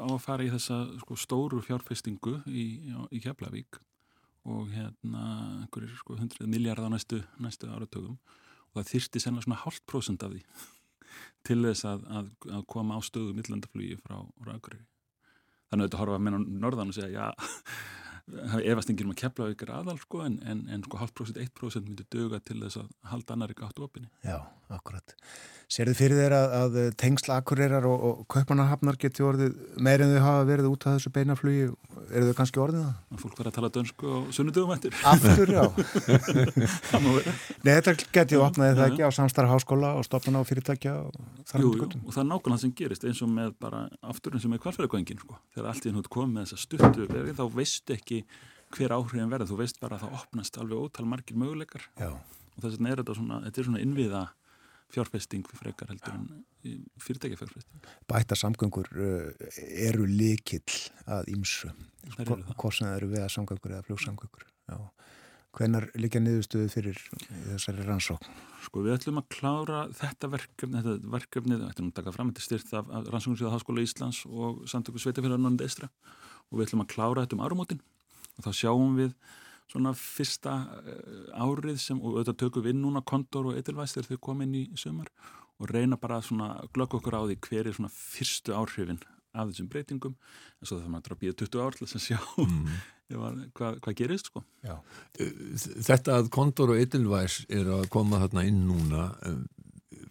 á að fara í þessa sko, stóru fjárfestingu í, í Keflavík og hérna einhverjir sko 100 miljard á næstu, næstu áratögum og það þyrsti senna svona hálft prósund af því [LAUGHS] til þess að, að, að koma á stöðu millandaflugi frá Rauðgurri. Þannig að þetta horfa menna norðan og segja já, efastingir um að kepla ykkur aðal sko en, en, en sko hálft prósund, eitt prósund myndi döga til þess að halda annari gátt opinni. Já, akkurat. Serðu fyrir þeir að, að tengsla akkurirar og, og kaupmanahafnar geti orðið meir en þau hafa verið út af þessu beinaflugi eru þau kannski orðið það? Að fólk verið að tala dönsku og sunnudögum eftir. Aftur, já. [LAUGHS] Nei, þetta geti ju opnaði það ekki á samstarra háskóla og stopnuna á fyrirtækja og þar jú, jú, og það er nákvæmlega sem gerist eins og með bara aftur eins og með kvalfæðarkvæðingin sko. þegar allt í hún kom með þessa stuttu verið þá veistu ekki hver áhrifin verða þú veist bara að það opnast alveg ótal margir möguleikar já. og þess vegna er þetta svona, þetta er svona innviða fjárfesting frekar heldur en fyrirtækja fjárfesting. Bæta samgöngur uh, eru likill að ímsu, hvort sem það eru veða samgöngur eða fljóksamgöngur. Hvenar líka niðurstöðu fyrir þessari rannsókn? Sko við ætlum að klára þetta verkefni, þetta verkefni, þetta ætlum að taka fram þetta styrt af, Rannsóknarsvíða Háskóla Íslands og Samtöku Sveitafélag Norrnda Eistra og við ætlum að klára þetta um árumótin og þá sjáum við svona fyrsta árið sem, og auðvitað tökum við núna kontor og eitthilvæst þegar þau komið inn í sömur og reyna bara svona glögg okkur á því hver er svona fyrstu áhrifin af þessum breytingum en svo það maður að býða 20 ár til þess að sjá [LAUGHS] mm. hvað, hvað gerist sko Já. Þetta að kontor og eitthilvæst er að koma þarna inn núna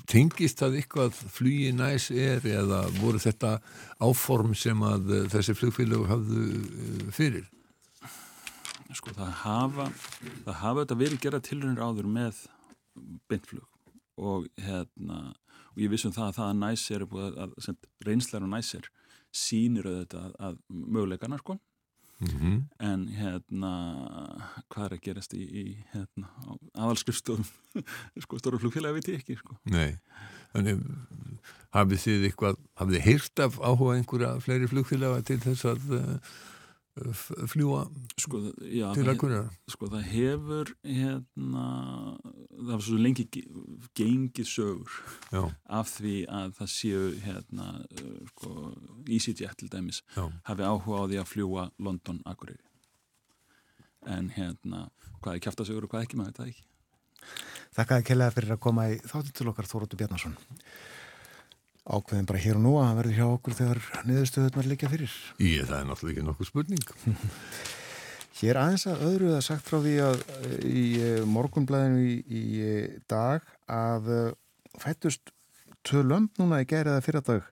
tengist það eitthvað flugi næs er eða voru þetta áform sem að þessi flugfélag hafðu fyrir? Sko það hafa það hafa þetta verið gera tilröðinir áður með beintflug og hérna og ég vissum það að það að næsir reynslar og næsir sínir auðvitað að, að möguleikana sko. Mm -hmm. en hérna hvað er að gerast í, í hérna, aðalskrifstofum [LAUGHS] sko stóru flugfélagi veit ég ekki sko. Nei, þannig hafið þið eitthvað, hafið þið heyrt af áhuga einhverja fleiri flugfélaga til þess að uh, fljúa sko, já, til Akureyra sko það hefur hérna, það hefur svo lengi gengið sögur já. af því að það séu hérna sko, EasyJet til dæmis já. hafi áhuga á því að fljúa London Akureyri en hérna hvað er kæft að sögur og hvað ekki maður þetta ekki Þakkaði kellaði fyrir að koma í þáttu til okkar Þóróttu Bjarnason ákveðin bara hér og nú að verður hjá okkur þegar niðurstöðunar líka fyrir. Ég, það er náttúrulega ekki nokkuð spurning. [LAUGHS] Hér aðeins að öðru það sagt frá því að í eh, morgunblæðinu í, í eh, dag að eh, fættust tvö lömp núna í gæriða fyrardag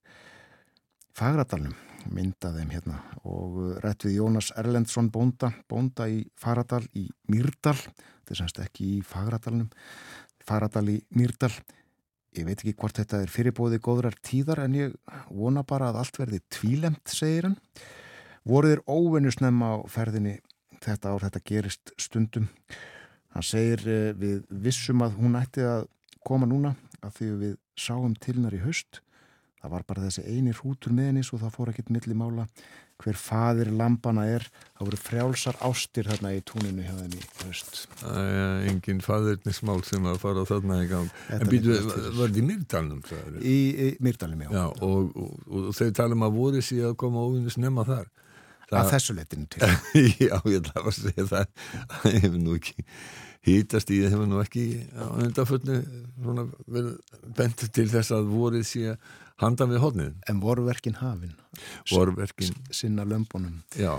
Fagradalum, myndaðum hérna og rætt við Jónas Erlendsson bónda, bónda í Fagradal í Myrdal, þetta er semst ekki í Fagradalunum, Fagradal í Myrdal Ég veit ekki hvort þetta er fyrirbóði góðrar tíðar en ég vona bara að allt verði tvílemt, segir hann. Voruðir óvinnusnefn á ferðinni þetta ár, þetta gerist stundum. Hann segir eh, við vissum að hún ætti að koma núna að því við sáum tilnar í haust. Það var bara þessi einir hútur með henni svo það fór ekkert milli mála hver fadir lampana er. Það voru frjálsar ástir þarna í túninu hjá þenni höst Það er engin fadirnismál sem að fara þarna í gang. Þetta En býtu, var þetta í Myrdalnum? Í, í Myrdalnum, já, já og, og, og, og þau tala um að voru síðan að koma óvinnus nema þar. Það... Að þessu letinu til. [LAUGHS] Já, ég ætla að segja það. Það hefur nú ekki hýtast í það hefur nú ekki á undafölnu bent til þess að voru síðan handan við hodnið. En vorverkin hafinn. Vorverkin. Sinna lömbunum. Já.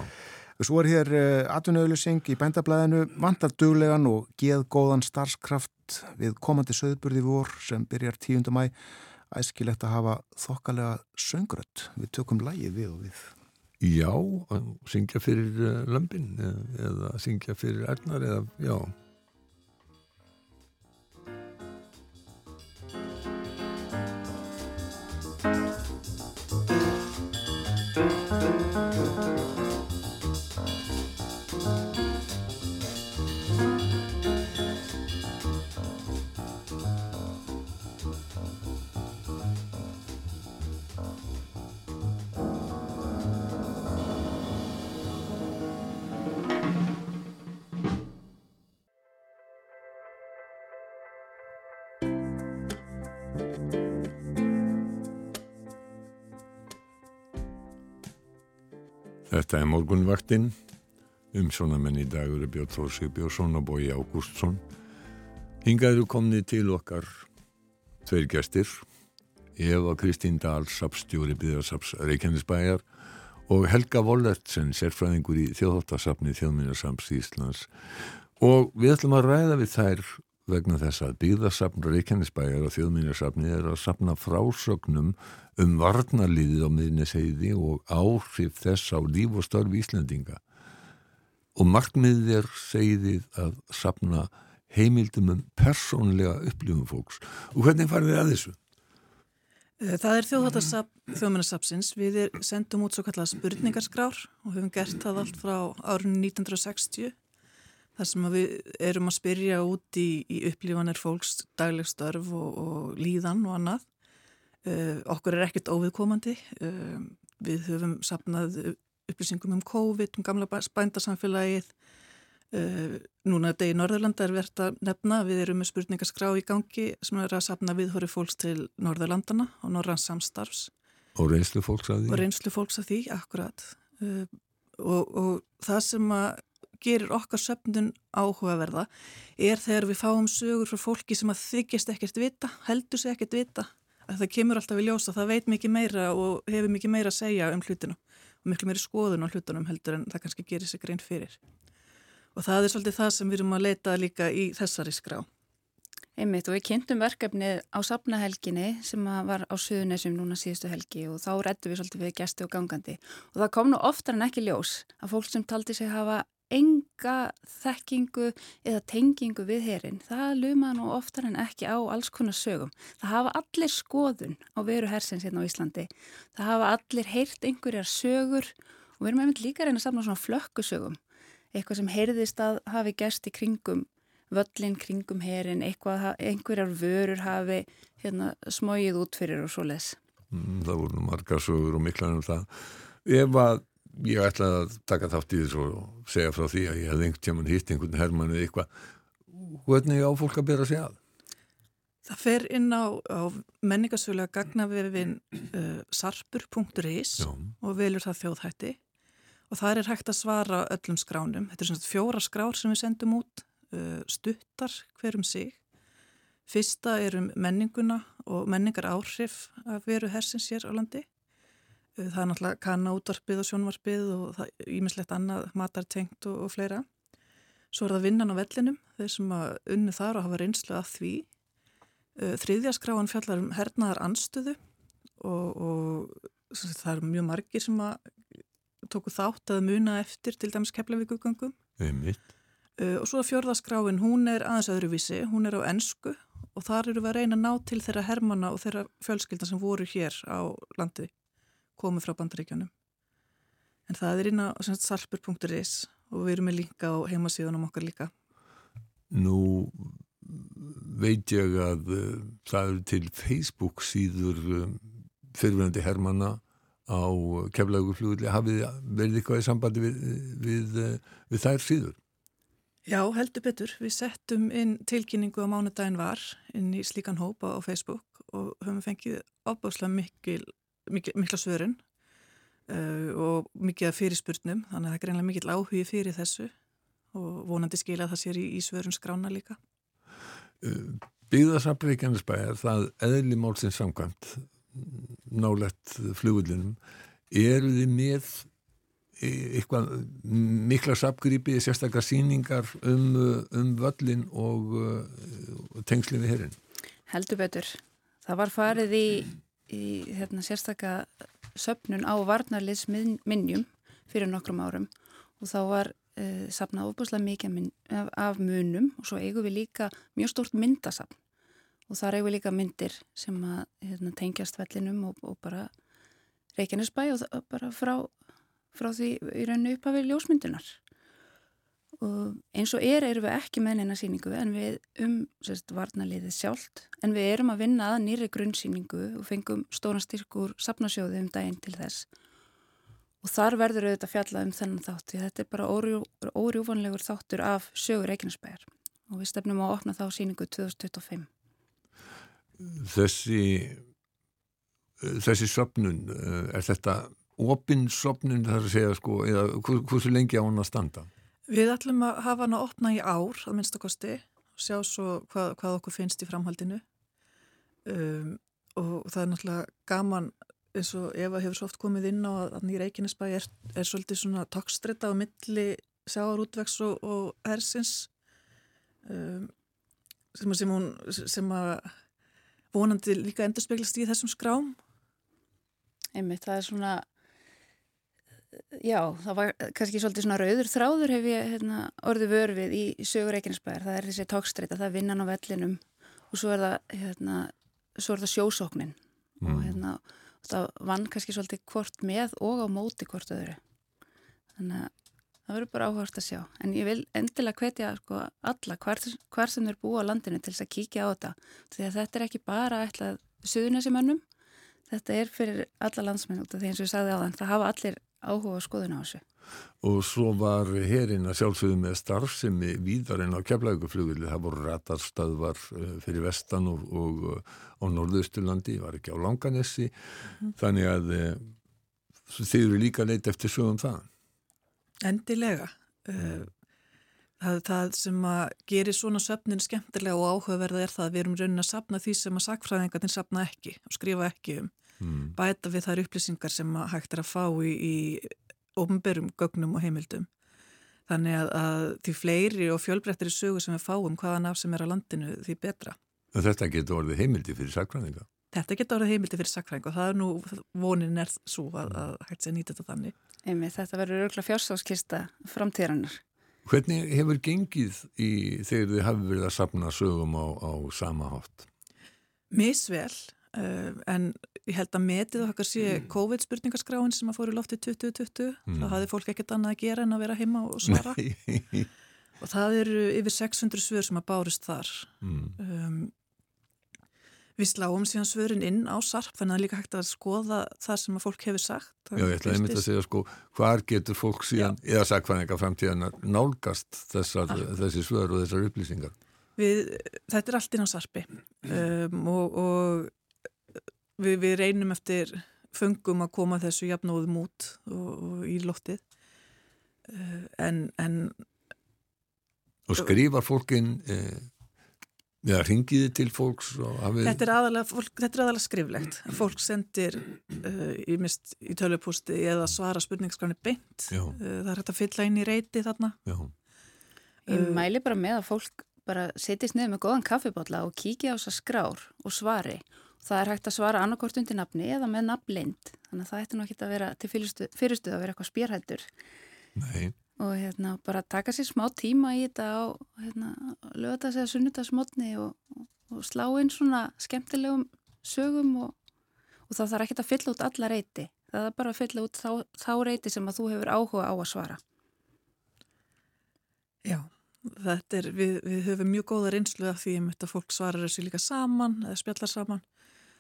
Svo er hér uh, eh, atvinnauðlusing í bændablaðinu vantar duglegan og geð góðan starfskraft við komandi söðburði vor sem byrjar 10. mæ æskilegt að hafa þokkalega söngrött. Við tökum lægið við og við. Já, að syngja fyrir uh, lömpin eða syngja fyrir ernar eða, já. Þetta er morgunvaktinn um svona menn í dagur Björn Þór Sigbjörnsson og Bói Ágústsson. Hingaður komni til okkar tveir gestir, Eva Kristín Dahl, sapstjóri byggðarsaps Reykjanesbæjar og Helga Vollertsen, sérfræðingur í þjóðhóttasapni Þjóðminnarsams Íslands. Og við ætlum að ræða við þær vegna þess að byggðarsapn Reykjanesbæjar og Þjóðminnarsapni er að sapna frásögnum um varnarliðið á miðneseiði og áhrif þess á líf og störfi Íslandinga. Og markmiðið er segiðið að sapna heimildum um persónlega upplifum fólks. Og hvernig farið þið að þessu? Eh, það er þjóðmennasapsins. Við er, sendum út svo kallað spurningarskrár og höfum gert það allt frá árunni 1960 þar sem við erum að spyrja út í, í upplifanir fólks daglegstörf og, og líðan og annað. Uh, okkur er ekkert óviðkomandi. Uh, við höfum sapnað upplýsingum um COVID, um gamla bændasamfélagið. Uh, núna þetta í Norðurlanda er verðt að nefna. Við erum með spurningaskrá í gangi sem er að sapna viðhóri fólks til Norðurlandana og Norrans samstarfs. Og reynslu fólks að því? Og reynslu fólks að því, akkurat. Og, og það sem að gerir okkar söfnun áhugaverða er þegar við fáum sögur frá fólki sem að þykjast ekkert vita, heldur sig ekkert vita. Að það kemur alltaf í ljósa, það veit mikið meira og hefur mikið meira að segja um hlutinu og miklu meiri skoðun á hlutunum heldur en það kannski gerir sig grein fyrir. Og það er svolítið það sem við erum að leita líka í þessari skrá. Einmitt og við kynntum verkefnið á sapnahelginni sem var á Suðunessum núna síðustu helgi og þá rettum við svolítið við gæsti og gangandi. Og það kom nú oftar en ekki ljós að fólk sem taldi sig hafa enga þekkingu eða tengingu við herin. Það luma nú oftar en ekki á alls konar sögum. Það hafa allir skoðun á veru hersins hérna á Íslandi. Það hafa allir heyrt einhverjar sögur og við erum einmitt líka reyna samla svona flökkusögum. Eitthvað sem heyrðist að hafi gæst í kringum völlin, kringum herin, eitthvað, einhverjar vörur hafi hérna, smóið út fyrir og svo les. Mm, það voru marga sögur og miklar um það. Ef að ég ætlaði að taka þátt í þessu og segja frá því að ég hef einhvern tíman hýtt einhvern herrmann eða eitthvað hvernig á fólk að bera sig að? Það fer inn á, á menningarsvölega gagnavefin uh, sarpur.is og velur það þjóðhætti og það er hægt að svara öllum skránum. Þetta er svona fjóra skrár sem við sendum út, uh, stuttar hverjum sig. Fyrsta er um menninguna og menningar áhrif að veru hersins hér á landi það er náttúrulega kanna útvarpið og sjónvarpið og ímislegt annað matartengt og, og fleira. Svo er það vinnan á vellinum, þeir sem að unnu þar og hafa reynslu að því. Þriðja skráan fjallar um hernaðar anstöðu og, og það er mjög margir sem að tóku þátt að muna eftir til dæmis keflavíkugangum. Og svo að fjörða skráin, hún er aðeins öðruvísi, hún er á ennsku og þar eru við að reyna að ná til þeirra hermana og þeirra fjölskyldan sem voru hér á landiði komið frá bandaríkjónum. En það er inn á salpur.is og við erum með líka á heimasíðunum okkar líka. Nú veit ég að uh, það eru til Facebook síður um, fyrirvenandi hermana á keflagurflugli. Hafið verið eitthvað í sambandi við, við, uh, við þær síður? Já, heldur betur. Við settum inn tilkynningu á mánudagin var inn í slíkan hópa á Facebook og höfum fengið opbáslega mikil mikla svörun uh, og mikið fyrirspurnum þannig að það er greinlega mikil áhugi fyrir þessu og vonandi skilja að það sér í, í svörun skrána líka. Uh, Byggðarsafleikjarnisbæðar það eðli málsins samkvæmt nálegt flugullinum eru þið með eitthvað mikla sapgripi, sérstaklega síningar um, um völlin og uh, tengslinn við herrin? Heldur betur. Það var farið í, í hérna, sérstaka söpnun á varnarliðsminjum fyrir nokkrum árum. Og þá var uh, sapnað ofbúslega mikið af, af munum og svo eigum við líka mjög stórt myndasapn og þar eigum við líka myndir sem að hérna, tengjast vellinum og, og bara Reykjanesbæ og bara frá, frá því í rauninu upphafi ljósmyndunar og eins og er erum við ekki með neina síningu en við um sérst, varnaliðið sjálft en við erum að vinna að nýri grunnsýningu og fengum stóran styrkur sapnasjóði um daginn til þess. Og þar verður auðvitað fjallað um þennan þátt því þetta er bara órjú, órjúvanlegur þáttur af sögur Reykjanesbæjar. Og við stefnum að opna þá síningu 2025 Þessi þessi söpnun er þetta opinn söpnun þar að segja sko eða hversu lengi á hann að standa? Við ætlum að hafa hann að opna í ár að minnstakosti og sjá svo hvað, hvað okkur finnst í framhaldinu. Um, og það er náttúrulega gaman eins og Eva hefur svo oft komið inn á að nýra Eikinesbæ er, er svolítið svona tókstrita á milli sjáarútvegs og, og ersins um, sem, sem, hún, sem að vonandi líka endur speglast í þessum skrám. Einmitt, það er svona já, það var kannski svolítið svona rauður þráður hef ég hérna, orðið vörfið í sögur Reykjanesbæðar, það er þessi tókstreita, það er vinnan á vellinum og svo er það, hérna, svo er það sjósóknin. Mm. og hérna, það vann kannski svolítið hvort með og á móti hvort öðru. Þannig að það verður bara áhört að sjá. En ég vil endilega hvetja sko, alla hvar, hvar sem þeir búa á landinu til þess að kíkja á þetta. Því að þetta er ekki bara eitthvað suðunesimönnum þetta er fyrir alla landsmenn út af því eins og ég sagði á þann það hafa allir áhuga skoðun á þessu. Og svo var hérinn að sjálfsögðu með starfsemi víðarinn á keflauguflugulli, það voru ratarstöðvar eh, fyrir vestan og, og eh, á norðausturlandi, var ekki á Langanessi, mm. þannig að e, þið eru líka leitt eftir sögum það. Endilega. Mm. Það, það sem að gerir svona söfnin skemmtilega og áhugaverða er það að við erum raunin að sapna því sem að sakfræðingarnir sapna ekki og skrifa ekki um mm. bæta við þær upplýsingar sem hægt er að fá í, í ofnberum gögnum og heimildum. Þannig að, að því fleiri og fjölbreyttri sögur sem við fáum hvaðan af sem er á landinu því betra. Og þetta getur orðið heimildi fyrir sakfræðinga? Þetta getur orðið heimildi fyrir sakfræðinga og það er nú, vonin er svo að, að hægt sé að nýta þetta þannig. Emi, þetta verður örgla fjársáskista framtíðarinnar. Hvernig hefur gengið í þegar þið hafi verið að sapna sögum á, á sama hátt? Misvel, uh, en ég held að metið okkar sé mm. COVID-spurningarskráin sem að fóru loftið 2020 mm. þá hafði fólk ekkert annað að gera en að vera heima og svara. [LAUGHS] Og það eru yfir 600 svör sem að bárust þar. Mm. um, við sláum síðan svörin inn á sarp þannig að það er líka hægt að skoða það sem að fólk hefur sagt. Já, ég ætla einmitt að segja sko hvar getur fólk síðan, Já. eða sagfæðingar framtíðan nálgast þessar, þessi svör og þessar upplýsingar? Við, þetta er allt inn á sarpi. Um, og, og við, við reynum eftir fengum að koma þessu jafnóðum út og, og í loftið. Uh, en, en Og skrifar fólkin eh, eða ringiði til fólks hafið... þetta, er aðalega, fólk, þetta er aðalega skriflegt. Fólk sendir uh, í, mist, í tölupústi eða svara spurningsskráni beint. Uh, það er hægt að fylla inn í reyti þarna. Já. Ég mæli bara með að fólk bara setjast niður með góðan kaffibotla og kíkja á þessa skrár og svari Það er hægt að svara annarkort undir nafni eða með nafnlind, þannig að það ætti nú ekki að vera til fyrirstuð að vera eitthvað spjærhættur. Nei. Og hérna bara taka sér smá tíma í þetta á hérna, lögadags eða sunnudagsmotni og, og, og slá inn svona skemmtilegum sögum og, og það þarf ekki að fylla út alla reyti. Það er bara að fylla út þá, þá reyti sem að þú hefur áhuga á að svara. Já. Er, við, við höfum mjög góða reynslu af því að fólk svarar þessu líka saman eða spjallar saman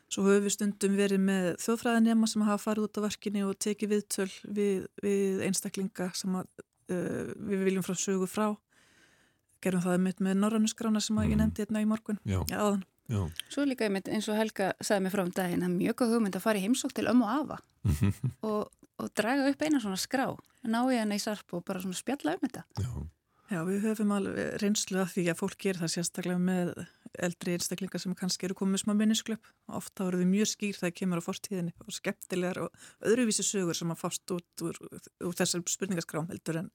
Svo höfum við stundum verið með þjóðfræðinema sem hafa farið út á verkinni og tekið viðtöl við, við einstaklinga sem að, uh, við viljum frá sögu frá. Gerum það með, með norrannuskrána sem mm. ég nefndi hérna í morgun. Já. Já, Já. Svo líka einmitt eins og Helga sagði mig frá um daginn að mjög góð hugmynd að fara í heimsók til ömmu og afa [LAUGHS] og, og draga upp eina svona skrá, ná ég henni í sarp og bara svona spjalla um þetta. Já. Já, við höfum alveg reynslu af því að fólk gerir það sérstaklega með eldri einstaklingar sem kannski eru komið smá minnisklöp. Ofta voru við mjög skýr það kemur á fortíðinni og skemmtilegar og öðruvísi sögur sem að fást út úr, úr þessar spurningaskrám heldur en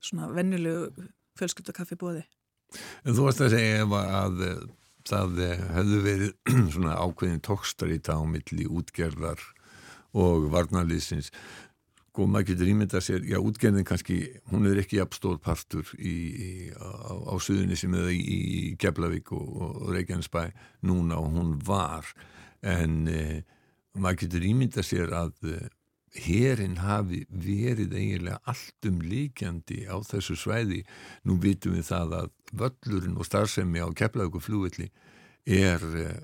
svona vennilegu fjölskyldakaffi bóði. En þú varst að segja ef að það hefðu verið [CLEARS THROAT] svona ákveðin tókstrita á milli útgerðar og varnarliðsins og sko, maður getur ímyndað sér, já útgerðin kannski, hún er ekki jafnstór partur í, í, á, á suðunni sem eða í, í Keflavík og, og Reykjanesbæ núna og hún var. En eh, maður getur ímyndað sér að eh, herin hafi verið eiginlega allt um líkjandi á þessu svæði. Nú vitum við það að völlurinn og starfsemi á Keflavík og flúvilli er eh,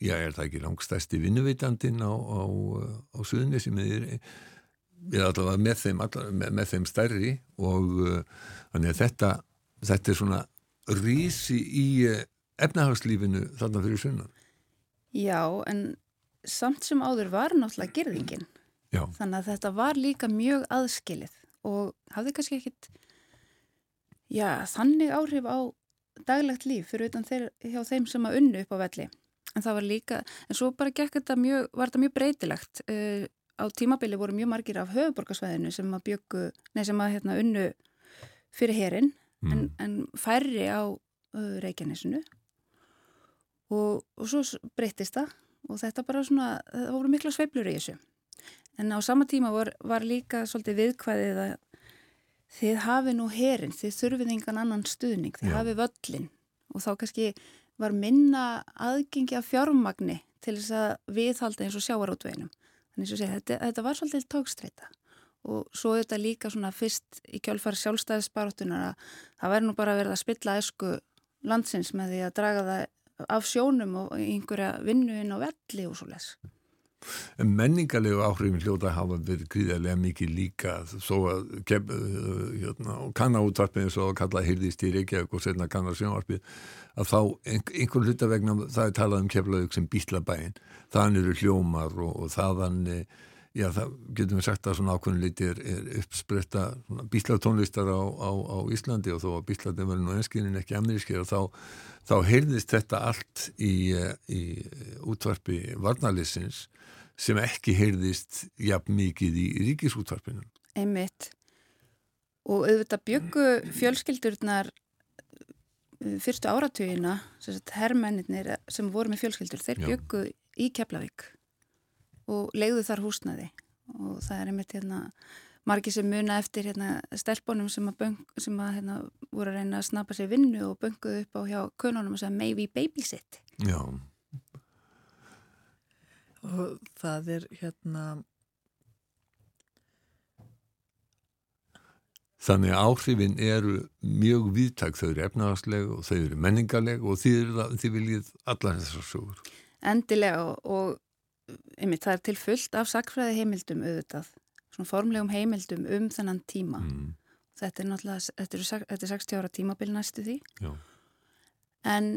já, er það ekki langstæsti vinnuveitandin á, á, á suðunni sem er við allavega með þeim, allavega, með, með þeim stærri og uh, þannig að þetta, þetta er svona rísi í uh, efnahagslífinu þarna fyrir sunnan. Já, en samt sem áður var náttúrulega gerðingin. Já. Þannig að þetta var líka mjög aðskilið og hafði kannski ekkit já, þannig áhrif á daglegt líf fyrir utan þeir, hjá þeim sem að unnu upp á velli. En það var líka, en svo bara gekk þetta mjög, var þetta mjög breytilegt. Uh, á tímabili voru mjög margir af höfuborgarsvæðinu sem að byggu, nei sem að hérna unnu fyrir herin mm. en, en færri á uh, Reykjanesinu og, og svo breytist það og þetta bara svona, það voru mikla sveiblur í þessu en á sama tíma var, var líka svolítið viðkvæðið að þið hafi nú herin, þið þurfið engan annan stuðning, þið Já. hafi völlin og þá kannski var minna aðgengi af fjármagni til þess að viðhalda eins og sjáarótveginum Þannig að þetta, þetta var svolítið tókstreita og svo þetta líka svona fyrst í kjálfar sjálfstæðisbaróttunar að það verður nú bara verða að spilla esku landsins með því að draga það af sjónum og einhverja vinnu inn á velli og svo les. En menningarlegu áhrifin hljóta hafa verið gríðarlega mikið líka svo að uh, hérna, kannarútvarpið eins og kalla hýrðist í Reykjavík og setna kannarsjónvarpið að þá einhvern hlutavegna það er talað um keflaug sem býtlabæin þann eru hljómar og, og þaðan eh, já það getum við sagt að svona ákveðin liti er, er uppspretta býtlatónlistar á, á, á Íslandi og þó að býtlaði verið nú enskinin ekki amerískir og þá, þá heyrðist þetta allt í, eh, í útvarpi varnalissins sem ekki heyrðist jafn mikið í ríkisútvarpinu. Einmitt. Og auðvitað byggu fjölskyldurnar uh, fyrstu áratugina, herrmennir sem voru með fjölskyldur, þeir byggu í Keflavík og leiðu þar húsnaði og það er einmitt hérna margi sem muna eftir hérna stelpunum sem að, böng, sem að hérna, voru að reyna að snappa sér vinnu og bönguðu upp á hjá kununum og segja maybe babysit. Já og það er hérna Þannig að áhrifin eru mjög viðtak, þau eru efnahagsleg og þau eru menningarleg og þið, þið viljið allar þessar sögur. Endilega og, og einmitt, það er til fullt af sakfræði heimildum auðvitað, svona formlegum heimildum um þennan tíma. Mm. Þetta er náttúrulega, þetta er, þetta er 60 ára tímabil næstu því. Já. En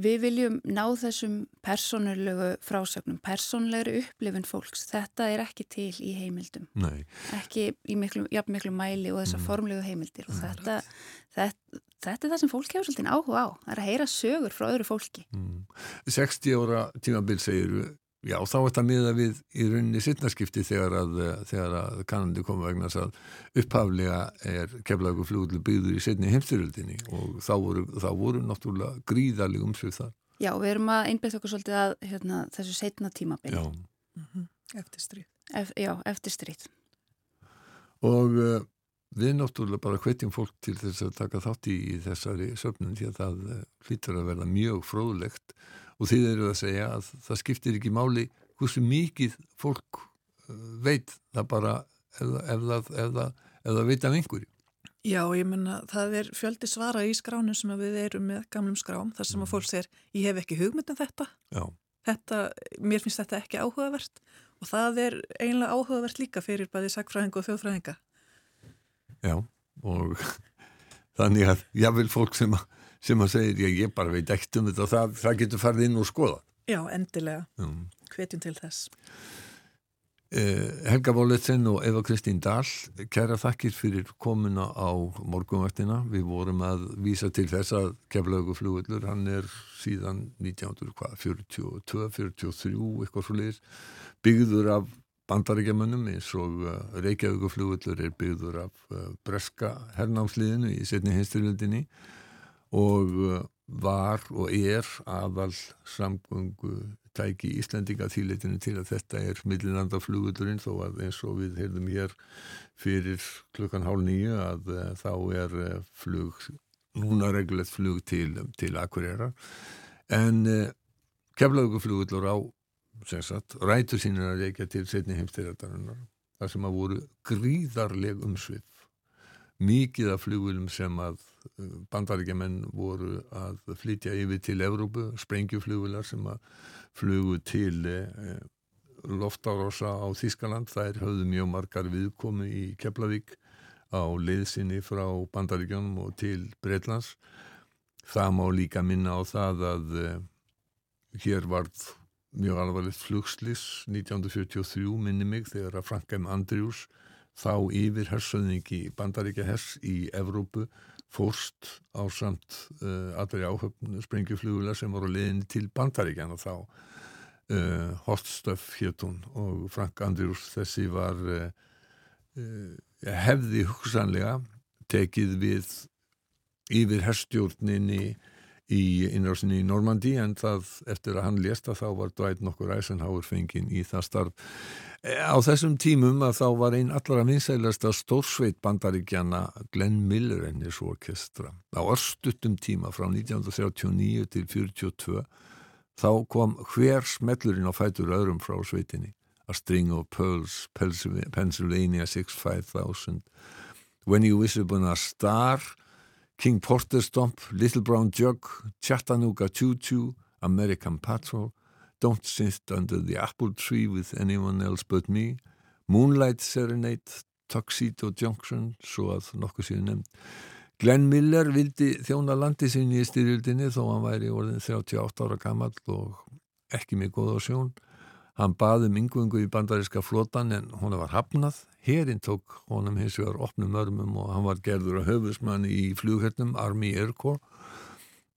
Við viljum ná þessum persónulegu frásögnum, persónlegri upplifin fólks. Þetta er ekki til í heimildum. Nei. Ekki í miklu, jafn miklu mæli og þessar mm. formlegu heimildir. Og þetta, þetta, þetta er það sem fólk hefur svolítið áhuga á. Það er að heyra sögur frá öðru fólki. Mm. 60 ára tímabil segir Já, þá er þetta miða við í rauninni sittnarskipti þegar að, þegar að kannandi koma vegna þess að upphaflega er keflagur fljóðlu byggður í setni heimstyrjöldinni og þá voru, þá voru náttúrulega gríðaleg umsvið þar. Já, við erum að einbæða okkur svolítið að hérna, þessu setna tímabili. Já. Mm -hmm. Eftir stríð. Ef, já, eftir stríð. Og uh, við náttúrulega bara hvetjum fólk til þess að taka þátt í, í þessari söfnum því að það uh, hlýtur að verða mjög fróðlegt og þið eru að segja að það skiptir ekki máli hversu mikið fólk uh, veit það bara ef, það veit af einhverju. Já, ég menna það er fjöldi svara í skránu sem við erum með gamlum skrám þar sem að fólk segir ég hef ekki hugmynd um þetta. þetta mér finnst þetta ekki áhugavert og það er einlega áhugavert líka fyrir bæði sagfræðinga og þjóðfræðinga. Já, og [LAUGHS] þannig að jáfnvel fólk sem að sem að segja, ég, ég bara veit ekkert um þetta það, það getur farið inn og skoða. Já, endilega. Um. Hvetjum til þess. Eh, Helga Bóletsen og Eva Kristín Dahl, kæra þakkir fyrir komuna á morgunvaktina. Við vorum að vísa til þess að keflauguflugullur, hann er síðan 1942, 43, eitthvað svo leiðis, byggður af bandaríkjamönnum eins og uh, Reykjavíkuflugullur er byggður af uh, breska hernámsliðinu í setni hinsturvöldinni og uh, var og er aðal samgöngu tæki Íslandinga þýleitinu til að þetta er millinandaflugurinn þó að eins og við heyrðum hér fyrir klukkan hálf nýju að uh, þá er uh, flug, núna regulett flug til, til Akureyra en keflauguflugullur á sagt, rætur sínir að reykja til setni heimstyrjardarinnar þar sem að voru gríðarleg umsvið mikið af flugulum sem að bandaríkjaman voru að flytja yfir til Evrópu, sprengjuflugular sem að flugu til eh, loftárosa á Þískaland þær höfðu mjög margar viðkomi í Keflavík á leiðsynni frá Bandaríkjónum og til Breitlands það má líka minna á það að uh, hér varð mjög alvarlegt flugslis 1943 minni mig þegar að Frank M. Þá yfir hersöðningi Bandaríkja hers í Evrópu fórst á samt uh, allri áhöfn sprengjuflugulega sem voru leðin til bandaríkjana þá uh, Hortstöf héttun og Frank Andrews þessi var uh, hefði hugsanlega tekið við yfir herstjórninni í innrásinni í Normandi en það eftir að hann lesta þá var dvæt nokkur Eisenhower fenginn í það starf Á þessum tímum að þá var einn allra vinsælasta stórsveit bandaríkjana Glenn Miller ennis orkestra. Á örstuttum tíma frá 1939 til 1942 þá kom hver smellurinn á fætur öðrum frá sveitinni. A String of Pearls, Pennsylvania 65000, When You Wish Upon a Star, King Porter Stomp, Little Brown Jug, Chattanooga Choo Choo, American Patrol Don't Sit Under the Apple Tree with Anyone Else But Me Moonlight Serenade Tuxedo Junction svo að nokkuð síðan nefnd. Glenn Miller vildi þjóna landi sinni í styrjöldinni þó hann væri orðin 38 ára gammal og ekki með góða sjón. Hann baði um yngvöngu í bandaríska flotan en hún var hafnað hérinn tók honum hins vegar opnum örmum og hann var gerður að höfusmann í flughernum Army Air Corps.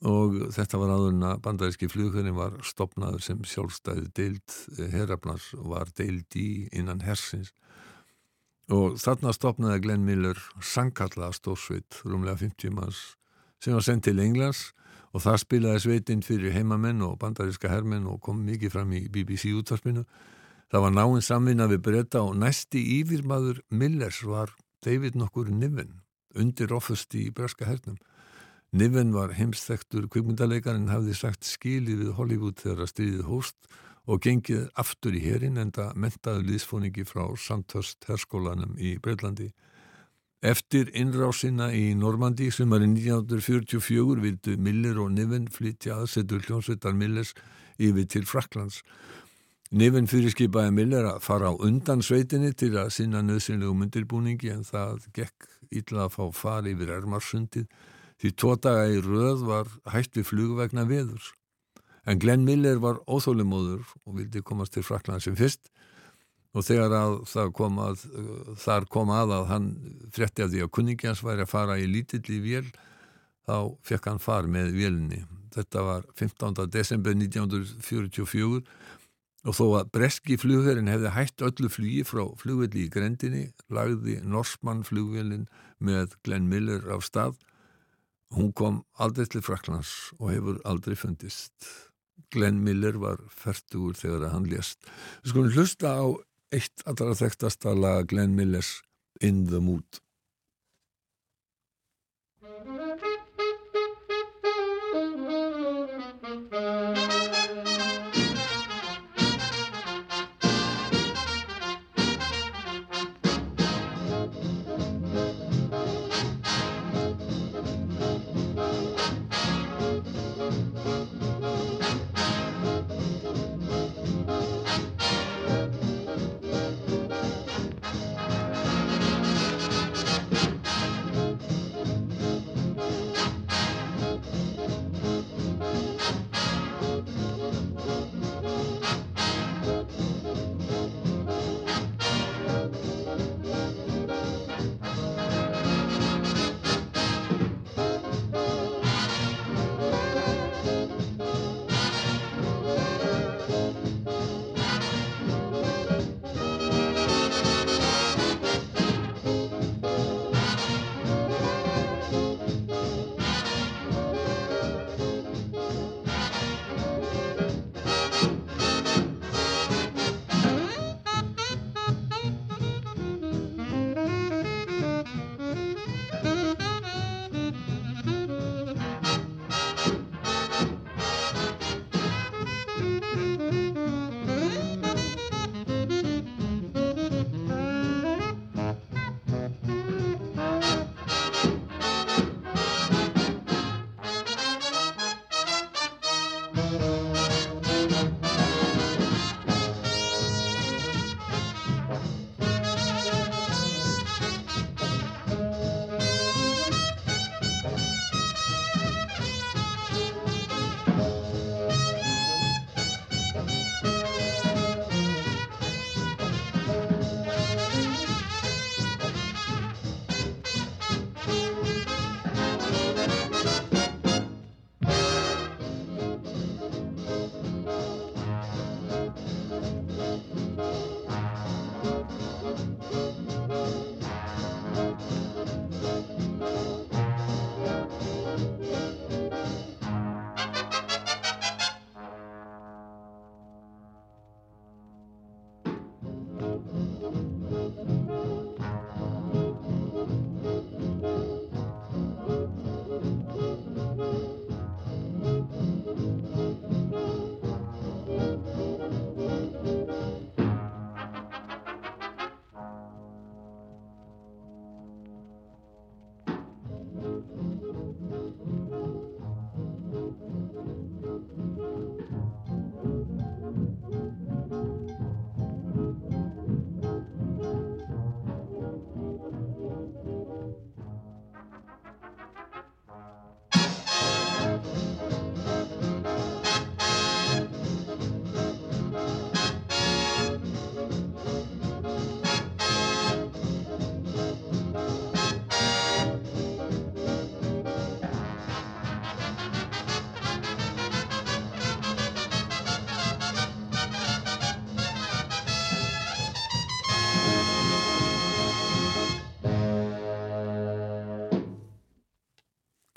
Og þetta var aðurinn að bandaríski flugurinn var stopnaður sem sjálfstæði deild, herrafnars var deild í innan hersins. Og þarna stopnaði Glenn Miller sangkalla stórsveit, rúmlega 50 manns sem var sendt til Englands. Og það spilaði sveitinn fyrir heimamenn og bandaríska hermenn og kom mikið fram í BBC útvarpinu það var náinn samvinna við breyta og næsti yfirmaður Millers var David nokkur Niven undir ofust í breska hernum Niven var heimsþektur kvikmyndalegar en hafði sagt skilið við Hollywood þegar að stríðið hóst og gengið aftur í herin enda mentaðu líðsfóningi frá Sandhurst herskólanum í Breitlandi. Eftir innrásina í Normandi í 1944 vildu Miller og Niven flytja aðsetur hljónsveitar Millers yfir til Fraklands. Niven fyrirskipaði Miller að fara á undan sveitinni til að sinna nöðsynlegu myndirbúningi en það gekk illa að fá fari yfir Ermarsundið Því tótaga í röð var hægt við flugvegna veðurs. En Glenn Miller var óþólimóður og vildi komast til Frakland sem fyrst og þegar að kom að, þar kom að að hann fretti af því að kunningjans væri að fara í lítilli vél þá fekk hann far með vélni. Þetta var 15. desember 1944 og þó að breski flugverðin hefði hægt öllu flugi frá flugvelli í grendinni lagði Norsmann flugvelin með Glenn Miller af stað Hún kom aldrei til Fraklands og hefur aldrei fundist. Glenn Miller var færtugur þegar hann lést. Við skulum hlusta á eitt allra þekktasta laga Glenn Millers In the Mood.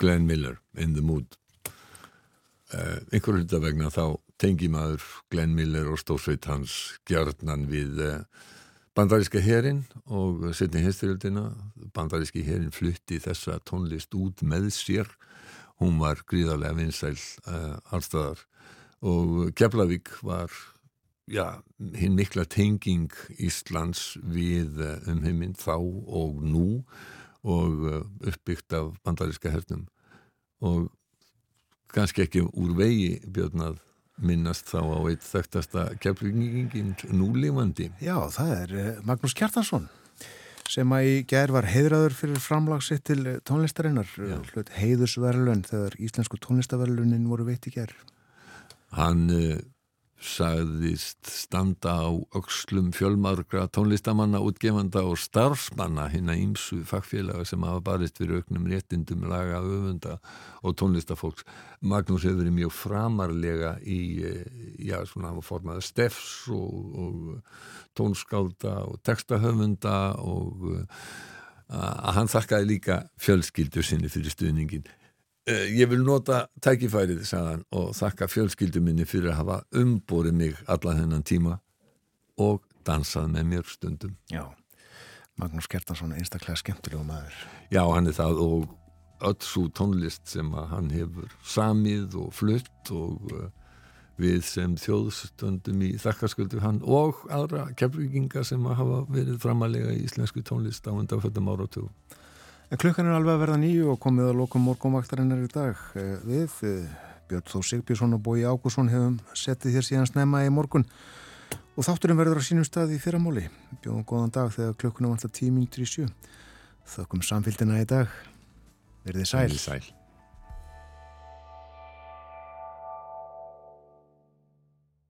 Glenn Miller in the mood. Uh, einhverju hluta vegna þá tengi maður Glenn Miller og stórsveit hans gjarnan við uh, bandaríska herin og setni hinsturjöldina bandaríski herin flutti þessa tónlist út með sér. Hún var gríðarlega vinsæl uh, allstaðar og Keflavík var já, hinn mikla tenging Íslands við umheiminn þá og nú og uppbyggt af bandaríska hernum og kannski ekki úr vegi björnað minnast þá á eitt þekktasta keflingingin núlífandi. Já, það er eh, Magnús Kjartansson sem að í gerð var heiðraður fyrir framlagsitt til tónlistarinnar heiðusverlun þegar íslensku tónlistaverlunin voru veitt í gerð. Hann sagðist standa á aukslum fjölmargra tónlistamanna, útgefanda og starfsmanna hinn að ímsu fagfélaga sem hafa barist fyrir auknum réttindum laga, öfunda og tónlistafólks. Magnús hefur verið mjög framarlega í, eh, já, svona, hann var formaður stefs og, og tónskálda og textahöfunda og uh, að hann þakkaði líka fjölskyldu sinni fyrir stuðningin Eh, ég vil nota tækifærið, sagðan, og þakka fjölskyldu minni fyrir að hafa umborið mig alla þennan tíma og dansað með mér stundum. Já, Magnús Kjartansson, einstaklega skemmtilegu maður. Já, hann er það og öll svo tónlist sem hann hefur samið og flutt og uh, við sem þjóðstöndum í þakkarsköldu hann og aðra keflinginga sem hafa verið framalega í íslensku tónlist á undanföldum áratugum. En klukkan er alveg að verða nýju og komið að lokum morgumvaktarinnar í dag eh, við. Eh, Björn Þó Sigbjörnsson og Bói Ágússon hefum settið hér síðan snemma í morgun og þátturinn verður á sínum stað í fyrramóli. Bjóðum góðan dag þegar klukkunum vantar tíminn til í sjö. Þökkum samfélgina í dag. Verðið sæl. sæl.